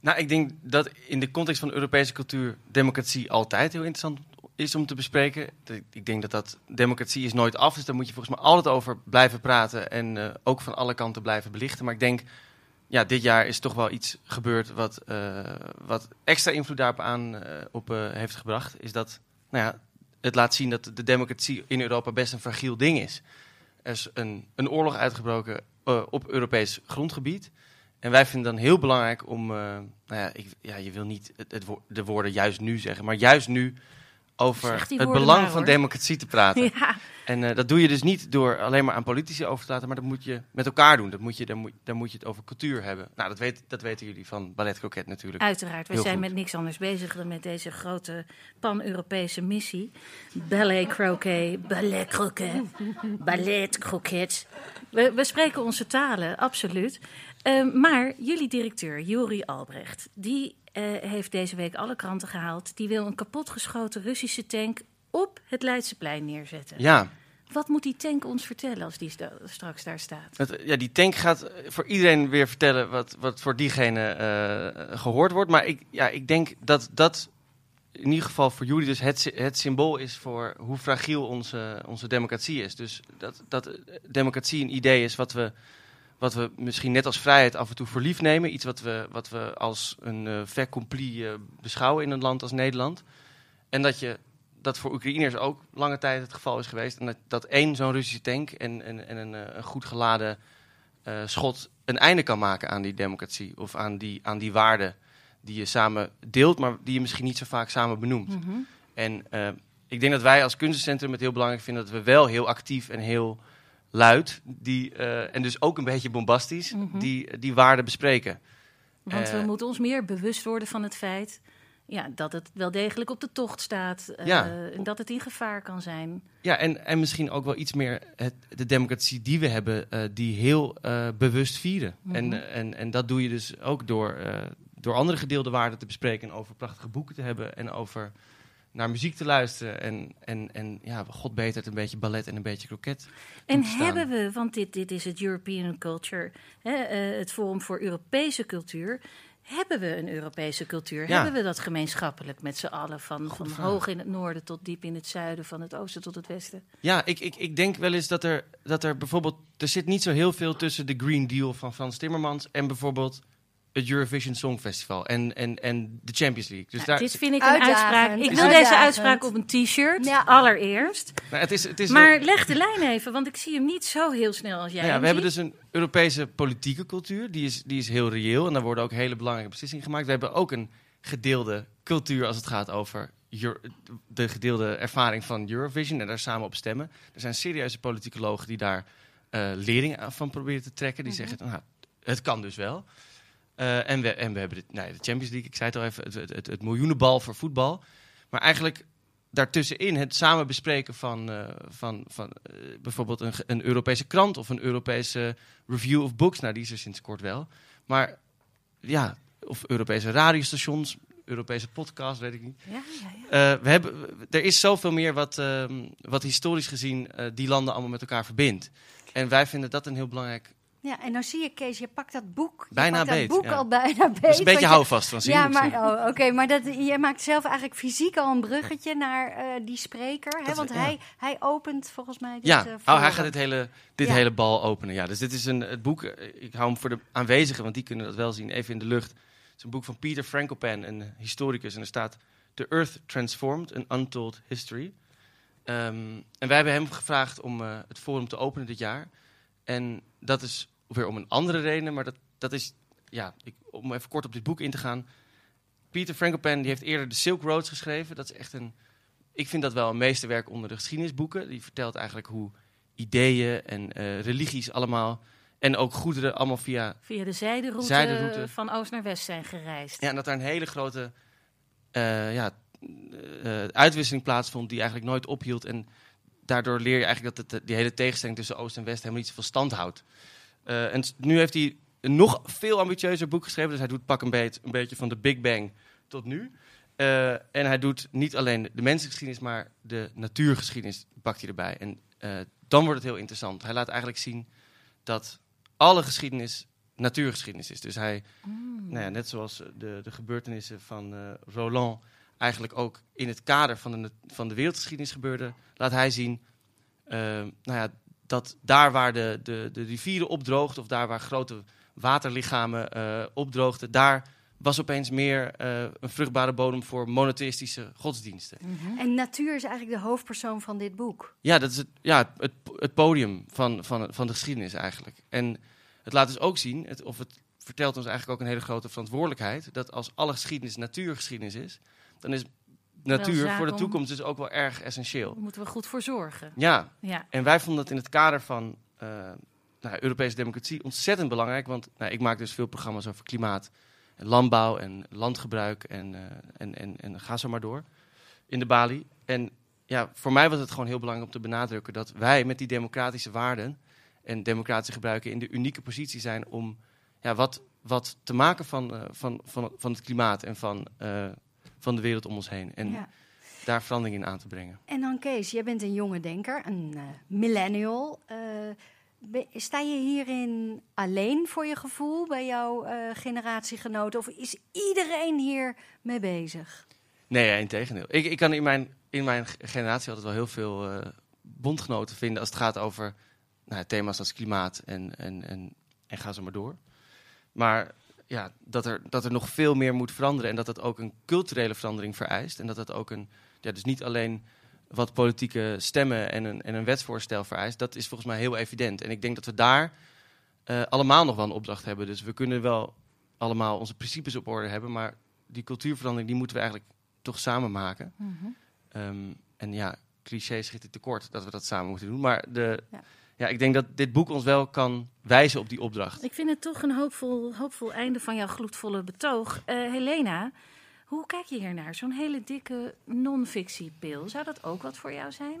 Nou, ik denk dat in de context van Europese cultuur democratie altijd heel interessant is om te bespreken. Ik denk dat dat democratie is nooit af, dus daar moet je volgens mij altijd over blijven praten en eh, ook van alle kanten blijven belichten. Maar ik denk, ja, dit jaar is toch wel iets gebeurd wat, eh, wat extra invloed daarop aan eh, op heeft gebracht. Is dat, nou ja, het laat zien dat de democratie in Europa best een fragiel ding is. Er is een, een oorlog uitgebroken op Europees grondgebied. En wij vinden dan heel belangrijk om, eh, nou ja, ik, ja, je wil niet het, het wo- de woorden juist nu zeggen, maar juist nu over het belang maar, van democratie te praten. Ja, En eh, dat doe je dus niet door alleen maar aan politici over te laten, maar dat moet je met elkaar doen. Dat moet je, dan, moet, moet je het over cultuur hebben. Nou, dat, weet, dat weten jullie van Ballet Croquet natuurlijk. uiteraard. We zijn goed. met niks anders bezig dan met deze grote pan-Europese missie. Ballet croquet, ballet croquet, ballet croquet. We, we spreken onze talen, absoluut. Ehm, maar jullie directeur, Juri Albrecht, die eh, heeft deze week alle kranten gehaald. Die wil een kapotgeschoten Russische tank op het Leidseplein neerzetten. Ja, Wat moet die tank ons vertellen als die straks daar staat? het, ja, die tank gaat voor iedereen weer vertellen wat, wat voor diegene eh, gehoord wordt. Maar ik, ja, ik denk dat dat in ieder geval voor jullie dus het, het symbool is voor hoe fragiel onze, onze democratie is. Dus dat, dat eh, democratie een idee is wat we, wat we misschien net als vrijheid af en toe voor lief nemen. Iets wat we, wat we als een eh, beschouwen in een land als Nederland. En dat je dat voor Oekraïners ook lange tijd het geval is geweest. En dat, dat één zo'n Russische tank en, en, en een, eh, een goed geladen schot een einde kan maken aan die democratie. Of aan die, aan die waarden die je samen deelt, maar die je misschien niet zo vaak samen benoemt. Mhm. En ik denk dat wij als kunstencentrum het heel belangrijk vinden dat we wel heel actief en heel luid, die, eh, en dus ook een beetje bombastisch, Mhm. die, die waarden bespreken. Want we Eh, moeten ons meer bewust worden van het feit ja, dat het wel degelijk op de tocht staat. eh, Ja. En dat het in gevaar kan zijn. Ja, en, en misschien ook wel iets meer het, de democratie die we hebben, die heel bewust vieren. Mhm. en, en, en dat doe je dus ook door, door andere gedeelde waarden te bespreken en over prachtige boeken te hebben en over naar muziek te luisteren. En, en, en ja, god beter het een beetje ballet en een beetje kroket. En hebben we, want dit, dit is het European Culture, hè, eh, het Forum voor Europese Cultuur. Hebben we een Europese cultuur? Ja. Hebben we dat gemeenschappelijk met z'n allen? Van, van vraag. hoog in het noorden tot diep in het zuiden, van het oosten tot het westen? Ja, ik, ik, ik denk wel eens dat er, dat er bijvoorbeeld... Er zit niet zo heel veel tussen de Green Deal van Frans Timmermans... en bijvoorbeeld het Eurovision Songfestival en, en, en de Champions League. Dus Nou, daar, dit vind ik een Uitdagend, uitspraak. Ik wil uitdagend. deze uitspraak op een t-shirt, Ja. allereerst. nou, het is, het is Maar leg de lijn even, want ik zie hem niet zo heel snel als jij Nou ja, we hebben dus een Europese politieke cultuur. Die is, die is heel reëel en daar worden ook hele belangrijke beslissingen gemaakt. We hebben ook een gedeelde cultuur als het gaat over Euro- de gedeelde ervaring van Eurovision en daar samen op stemmen. Er zijn serieuze politicologen die daar eh lering aan van proberen te trekken. Die Mhm. zeggen, nou, het kan dus wel. Eh, en, we, en we hebben de, nou ja, de Champions League, ik zei het al even, het, het, het, miljoenenbal voor voetbal. Maar eigenlijk daartussenin het samen bespreken van, eh, van, van eh, bijvoorbeeld een, een Europese krant of een Europese review of books. Nou, die is er sinds kort wel. Maar ja, of Europese radiostations, Europese podcast, weet ik niet. Ja, ja, ja. We hebben, er is zoveel meer wat, ehm, wat historisch gezien die landen allemaal met elkaar verbindt. En wij vinden dat een heel belangrijk Ja, en nou zie je, Kees, je pakt dat boek. Je Bijna pakt dat beet, boek ja. al bijna beet. Dat is een beetje houvast van zien. Ja, maar, oh, oké, maar dat, je maakt zelf eigenlijk fysiek al een bruggetje naar eh, die spreker. Hè? Want hij, hij opent volgens mij dit Ja, eh, oh, hij gaat dit hele, dit Ja. hele bal openen. Ja, dus dit is een, het boek, eh, ik hou hem voor de aanwezigen, want die kunnen dat wel zien, even in de lucht. Het is een boek van Peter Frankopan, een historicus. En er staat The Earth Transformed, An Untold History. Ehm, en wij hebben hem gevraagd om het forum te openen dit jaar. En dat is weer om een andere reden, maar dat, dat is, ja, ik, om even kort op dit boek in te gaan. Peter Frankopan die heeft eerder de Silk Roads geschreven. Dat is echt een, ik vind dat wel een meesterwerk onder de geschiedenisboeken. Die vertelt eigenlijk hoe ideeën en eh, religies allemaal, en ook goederen allemaal via Via de zijderoute, Zijderoute. van oost naar west zijn gereisd. Ja, en dat er een hele grote eh, ja, eh, uitwisseling plaatsvond die eigenlijk nooit ophield. En daardoor leer je eigenlijk dat het, die hele tegenstelling tussen Oost en West helemaal niet zoveel stand houdt. Eh, en nu heeft hij een nog veel ambitieuzer boek geschreven. Dus hij doet pak een beet een beetje van de Big Bang tot nu. Eh, en hij doet niet alleen de mensengeschiedenis, maar de natuurgeschiedenis pakt hij erbij. En eh, dan wordt het heel interessant. Hij laat eigenlijk zien dat alle geschiedenis natuurgeschiedenis is. Dus hij, nou ja, net zoals de, de gebeurtenissen van Roland eigenlijk ook in het kader van de, van de wereldgeschiedenis gebeurden, laat hij zien nou ja, dat daar waar de, de, de rivieren opdroogden of daar waar grote waterlichamen eh, opdroogden, daar was opeens meer eh, een vruchtbare bodem voor monotheïstische godsdiensten. En natuur is eigenlijk de hoofdpersoon van dit boek. Ja, dat is het, ja, het, het podium van, van, van de geschiedenis eigenlijk. En het laat dus ook zien, het, of het vertelt ons eigenlijk ook een hele grote verantwoordelijkheid, dat als alle geschiedenis natuurgeschiedenis is, dan is natuur voor de om- toekomst dus ook wel erg essentieel. Daar moeten we goed voor zorgen. Ja, Ja. en wij vonden dat in het kader van eh, nou, Europese democratie ontzettend belangrijk. Want nou, ik maak dus veel programma's over klimaat, en landbouw en landgebruik en, eh, en, en, en ga zo maar door in de Bali. En ja, voor mij was het gewoon heel belangrijk om te benadrukken dat wij met die democratische waarden en democratische gebruiken in de unieke positie zijn om ja, wat, wat te maken van, eh, van, van, van het klimaat en van, van de wereld om ons heen. En Ja. daar verandering in aan te brengen. En dan Kees, jij bent een jonge denker, een eh, millennial. Eh, sta je hierin alleen voor je gevoel bij jouw eh, generatiegenoten? Of is iedereen hier mee bezig? Nee, ja, integendeel. Ik, ik kan in mijn, in mijn generatie altijd wel heel veel bondgenoten vinden als het gaat over nou, thema's als klimaat en, en, en, en ga zo maar door. Maar ja, dat er, dat er nog veel meer moet veranderen en dat dat ook een culturele verandering vereist. En dat dat ook een, ja, dus niet alleen wat politieke stemmen en een, en een wetsvoorstel vereist, dat is volgens mij heel evident. En ik denk dat we daar eh, allemaal nog wel een opdracht hebben. Dus we kunnen wel allemaal onze principes op orde hebben, maar die cultuurverandering die moeten we eigenlijk toch samen maken. Ehm, en ja, cliché schiet het tekort dat we dat samen moeten doen. Maar de, Ja. Ja. ik denk dat dit boek ons wel kan wijzen op die opdracht. Ik vind het toch een hoopvol, hoopvol einde van jouw gloedvolle betoog. Eh, Helena, hoe kijk je hier naar? Zo'n hele dikke non-fictiepil. Zou dat ook wat voor jou zijn?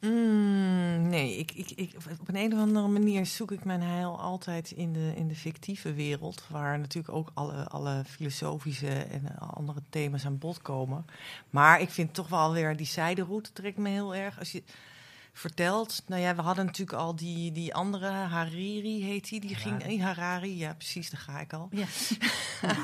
Mm, nee, ik, ik, ik, op een, een of andere manier zoek ik mijn heil altijd in de, in de fictieve wereld. Waar natuurlijk ook alle, alle filosofische en andere thema's aan bod komen. Maar ik vind toch wel weer die zijderoute trekt me heel erg. Als je vertelt, nou ja, we hadden natuurlijk al die, die andere, Hariri heet die, die ging, eh, Harari, ja precies, daar ga ik al. Ja.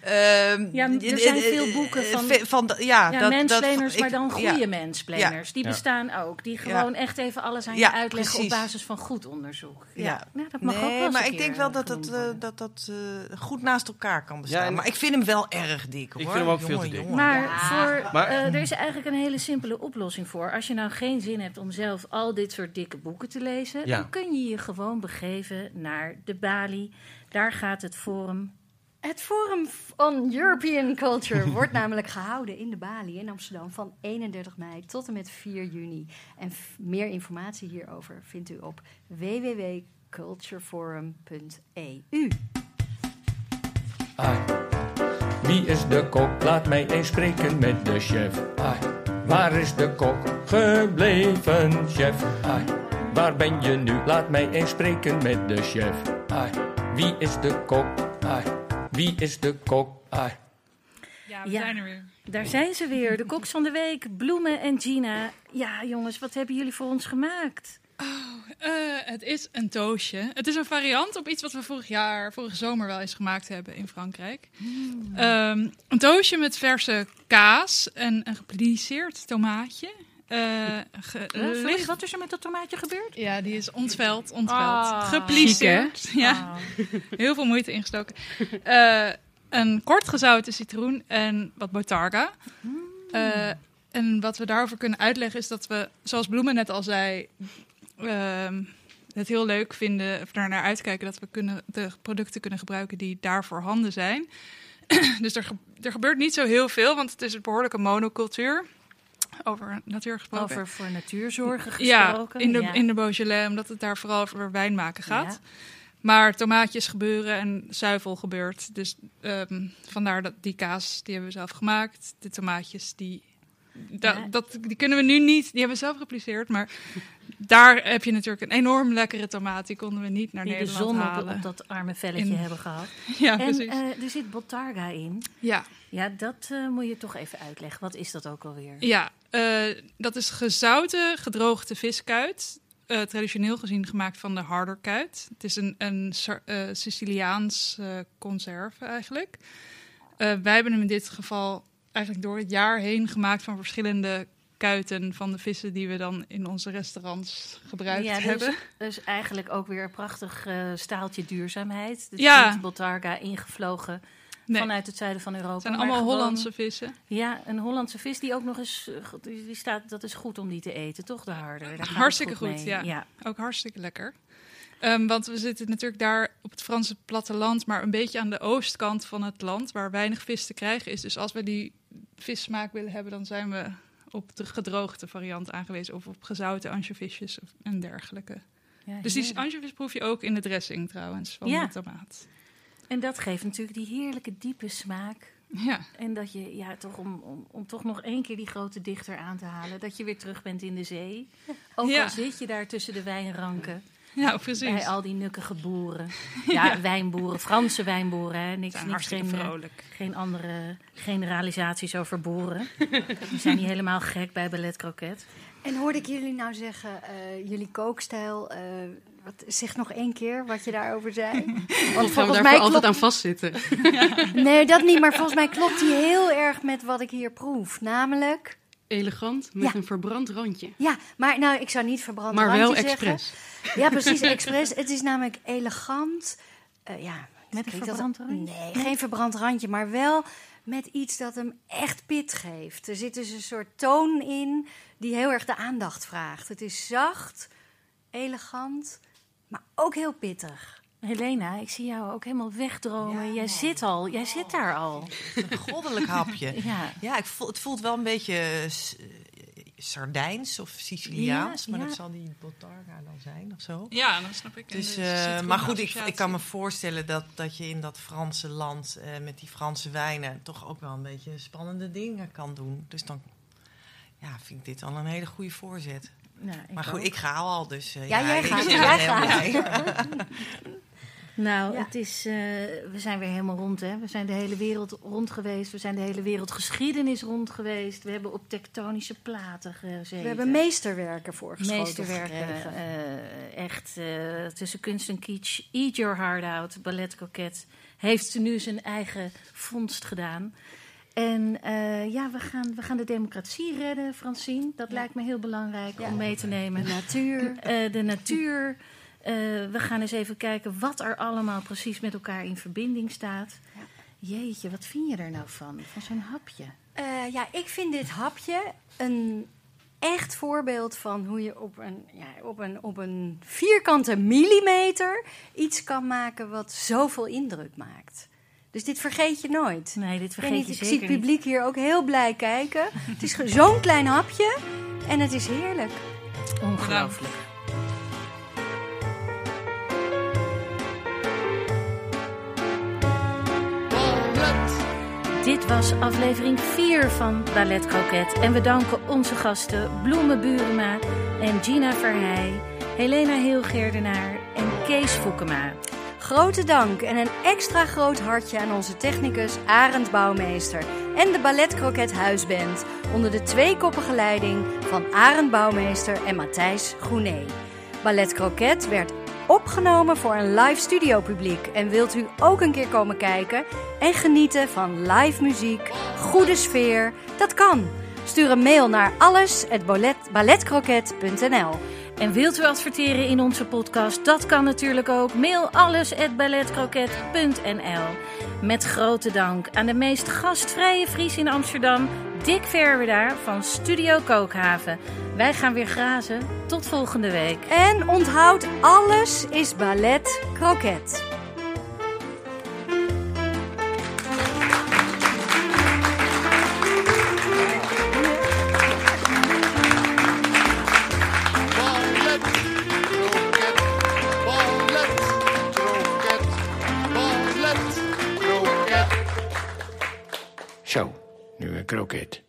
Ehm, Ja, er eh, zijn eh, veel eh, boeken van- ve- van de- ja, Ja, dat, mensplanners, dat, maar ik- dan ja. goede mensplanners. Die Ja. bestaan ook. Die gewoon echt even alles aan Ja, je uitleggen precies. op basis van goed onderzoek. Ja, Ja. Nou, dat mag ook wel maar ik denk wel eh, dat dat, eh, dat, dat eh, goed naast elkaar kan bestaan. Ja, en- maar ik vind hem wel erg dik, hoor. vind hem ook veel te dik. jongen. Maar, Ja. voor, Maar- eh, er is eigenlijk een hele simpele oplossing voor. Als je nou geen zin hebt om zelf al dit soort dikke boeken te lezen, Ja. dan kun je je gewoon begeven naar de Bali. Daar gaat het forum. Het Forum on European Culture wordt namelijk gehouden in de Bali in Amsterdam van 31 mei tot en met 4 juni. En meer informatie hierover vindt u op www.cultureforum.eu. Wie is de kok? Laat mij eens spreken met de chef. Waar is de kok gebleven, chef? Ai. Waar ben je nu? Laat mij eens spreken met de chef. Ai. Wie is de kok? Ai. Wie is de kok? Ai. Ja, we Ja. zijn er weer. Daar zijn ze weer, de koks van de week, Bloemen en Gina. Ja, jongens, wat hebben jullie voor ons gemaakt? Eh, het is een toosje. Het is een variant op iets wat we vorig jaar, vorige zomer wel eens gemaakt hebben in Frankrijk. Ehm, een toosje met verse kaas en een gepliceerd tomaatje. Ge- licht- wat is er met dat tomaatje gebeurd? Ja, die is ontveld, ontveld. Ah. Gepliceerd. Ja, Ah. heel veel moeite ingestoken. Eh, een kort gezouten citroen en wat botarga. Eh, en wat we daarover kunnen uitleggen is dat we, zoals Bloemen net al zei, het heel leuk vinden, of daar naar uitkijken dat we kunnen, de producten kunnen gebruiken die daar voorhanden zijn. dus er, er gebeurt niet zo heel veel, want het is een behoorlijke monocultuur. Over natuur gesproken. Over voor natuurzorgen Ja, gesproken. in de, Ja. in de Beaujolais, omdat het daar vooral over wijn maken gaat. Ja. Maar tomaatjes gebeuren en zuivel gebeurt. Dus ehm, vandaar dat die kaas, die hebben we zelf gemaakt. De tomaatjes, die, da- Ja. dat, die kunnen we nu niet, die hebben we zelf gepliceerd. Maar daar heb je natuurlijk een enorm lekkere tomaat. Die konden we niet naar Die de Nederland zon op, halen. op dat arme velletje In- hebben gehad. Ja, en precies. eh, er zit botarga in. ja. Ja, dat eh, moet je toch even uitleggen. Wat is dat ook alweer? Ja, eh, dat is gezouten, gedroogde viskuit. Traditioneel gezien gemaakt van de harderkuit. Het is een, een Siciliaans conserve eigenlijk. Wij hebben hem in dit geval eigenlijk door het jaar heen gemaakt van verschillende kuiten van de vissen die we dan in onze restaurants gebruikt Ja, dus- hebben. Dus eigenlijk ook weer een prachtig eh, staaltje duurzaamheid. Dus Ja. niet botarga ingevlogen Nee, vanuit het zuiden van Europa. het zijn allemaal gewoon- Hollandse vissen. Ja, een Hollandse vis die ook nog eens... eh, Die staat, dat is goed om die te eten, toch? De harder. Daar Hartstikke goed, ja. ja. Ook hartstikke lekker. Ehm, want we zitten natuurlijk daar op het Franse platteland, maar een beetje aan de oostkant van het land, waar weinig vis te krijgen is. Dus als we die vissmaak willen hebben, dan zijn we op de gedroogde variant aangewezen. Of op gezouten ansjovisjes of- en dergelijke. Ja, Dus die ansjovis proef je ook in de dressing trouwens, van Ja. de tomaat. En dat geeft natuurlijk die heerlijke diepe smaak. Ja, En dat je, ja, toch om, om, om toch nog één keer die grote dichter aan te halen, dat je weer terug bent in de zee. Ook al zit je daar tussen de wijnranken, ja precies. bij al die nukkige boeren. Ja, wijnboeren, Franse wijnboeren, hè. Niks, niks geen, eh, vrolijk. geen andere generalisaties over boeren. We zijn niet helemaal gek bij Ballet Croquet. En hoorde ik jullie nou zeggen, eh, jullie kookstijl, eh, wat, zeg nog één keer wat je daarover zei. Want we volgens daar mij voor altijd klopt, aan vastzitten. nee, dat niet, maar volgens mij klopt die heel erg met wat ik hier proef. Namelijk, Elegant, met Ja. een verbrand randje. ja, maar nou, ik zou niet verbrand Maar wel randje zeggen. expres. Ja, precies, expres. Het is namelijk elegant. eh, ja, Met een dat- verbrand randje? Nee, geen verbrand randje, maar wel met iets dat hem echt pit geeft. Er zit dus een soort toon in die heel erg de aandacht vraagt. Het is zacht, elegant, maar ook heel pittig. Helena, ik zie jou ook helemaal wegdromen. Ja, jij man. zit al, jij zit daar al. Een goddelijk hapje. Ja. Ja, ik voel, het voelt wel een beetje eh, eh, Sardijns of Siciliaans. Ja, maar ja. dat zal die botarga dan zijn of zo. Ja, dan snap ik. Dus, eh, maar goed, ik, ik kan me voorstellen dat, dat je in dat Franse land eh, met die Franse wijnen toch ook wel een beetje spannende dingen kan doen. Dus dan ja, vind ik dit al een hele goede voorzet. Nou, ik maar goed, ook. ik ga al, dus eh, Ja, jij ik gaat, ben jij heel gaat. blij. Nou, Ja. het is, eh, we zijn weer helemaal rond, hè. We zijn de hele wereld rond geweest. We zijn de hele wereldgeschiedenis rond geweest. We hebben op tektonische platen gezeten. We hebben meesterwerken voorgeschoten meesterwerken. eh, echt eh, tussen kunst en kitsch. Eat your heart out. Ballet Coquette heeft nu zijn eigen vondst gedaan. En ja, we gaan, we gaan de democratie redden, Francine. Dat Ja. lijkt me heel belangrijk Ja. om mee te nemen. De natuur. De natuur. Eh, we gaan eens even kijken wat er allemaal precies met elkaar in verbinding staat. Jeetje, wat vind je er nou van? Van zo'n hapje? Eh, ja, ik vind dit hapje een echt voorbeeld van hoe je op een, ja, op een, op een vierkante millimeter iets kan maken wat zoveel indruk maakt. Dus dit vergeet je nooit. Nee, dit Ik, weet vergeet niet, je ik zie het publiek hier ook heel blij kijken. Het is zo'n klein hapje en het is heerlijk. Ongelooflijk. Dit was aflevering 4 van Ballet Croquet. En we danken onze gasten Bloemen Burema en Gina Verheij, Helena Heelgeerdenaar en Kees Foukema. Grote dank en een extra groot hartje aan onze technicus Arend Bouwmeester en de Ballet Croquet Huisband onder de tweekoppige leiding van Arend Bouwmeester en Matthijs Groenee. Ballet Croquet werd opgenomen voor een live studio publiek. En wilt u ook een keer komen kijken en genieten van live muziek, goede sfeer? Dat kan. Stuur een mail naar alles@balletcroquet.nl. En wilt u adverteren in onze podcast? Dat kan natuurlijk ook. Mail alles@balletcroquet.nl. Met grote dank aan de meest gastvrije Fries in Amsterdam, Dick Verwerdaar van Studio Kookhaven. Wij gaan weer grazen. Tot volgende week. En onthoud, alles is ballet croquet. creo que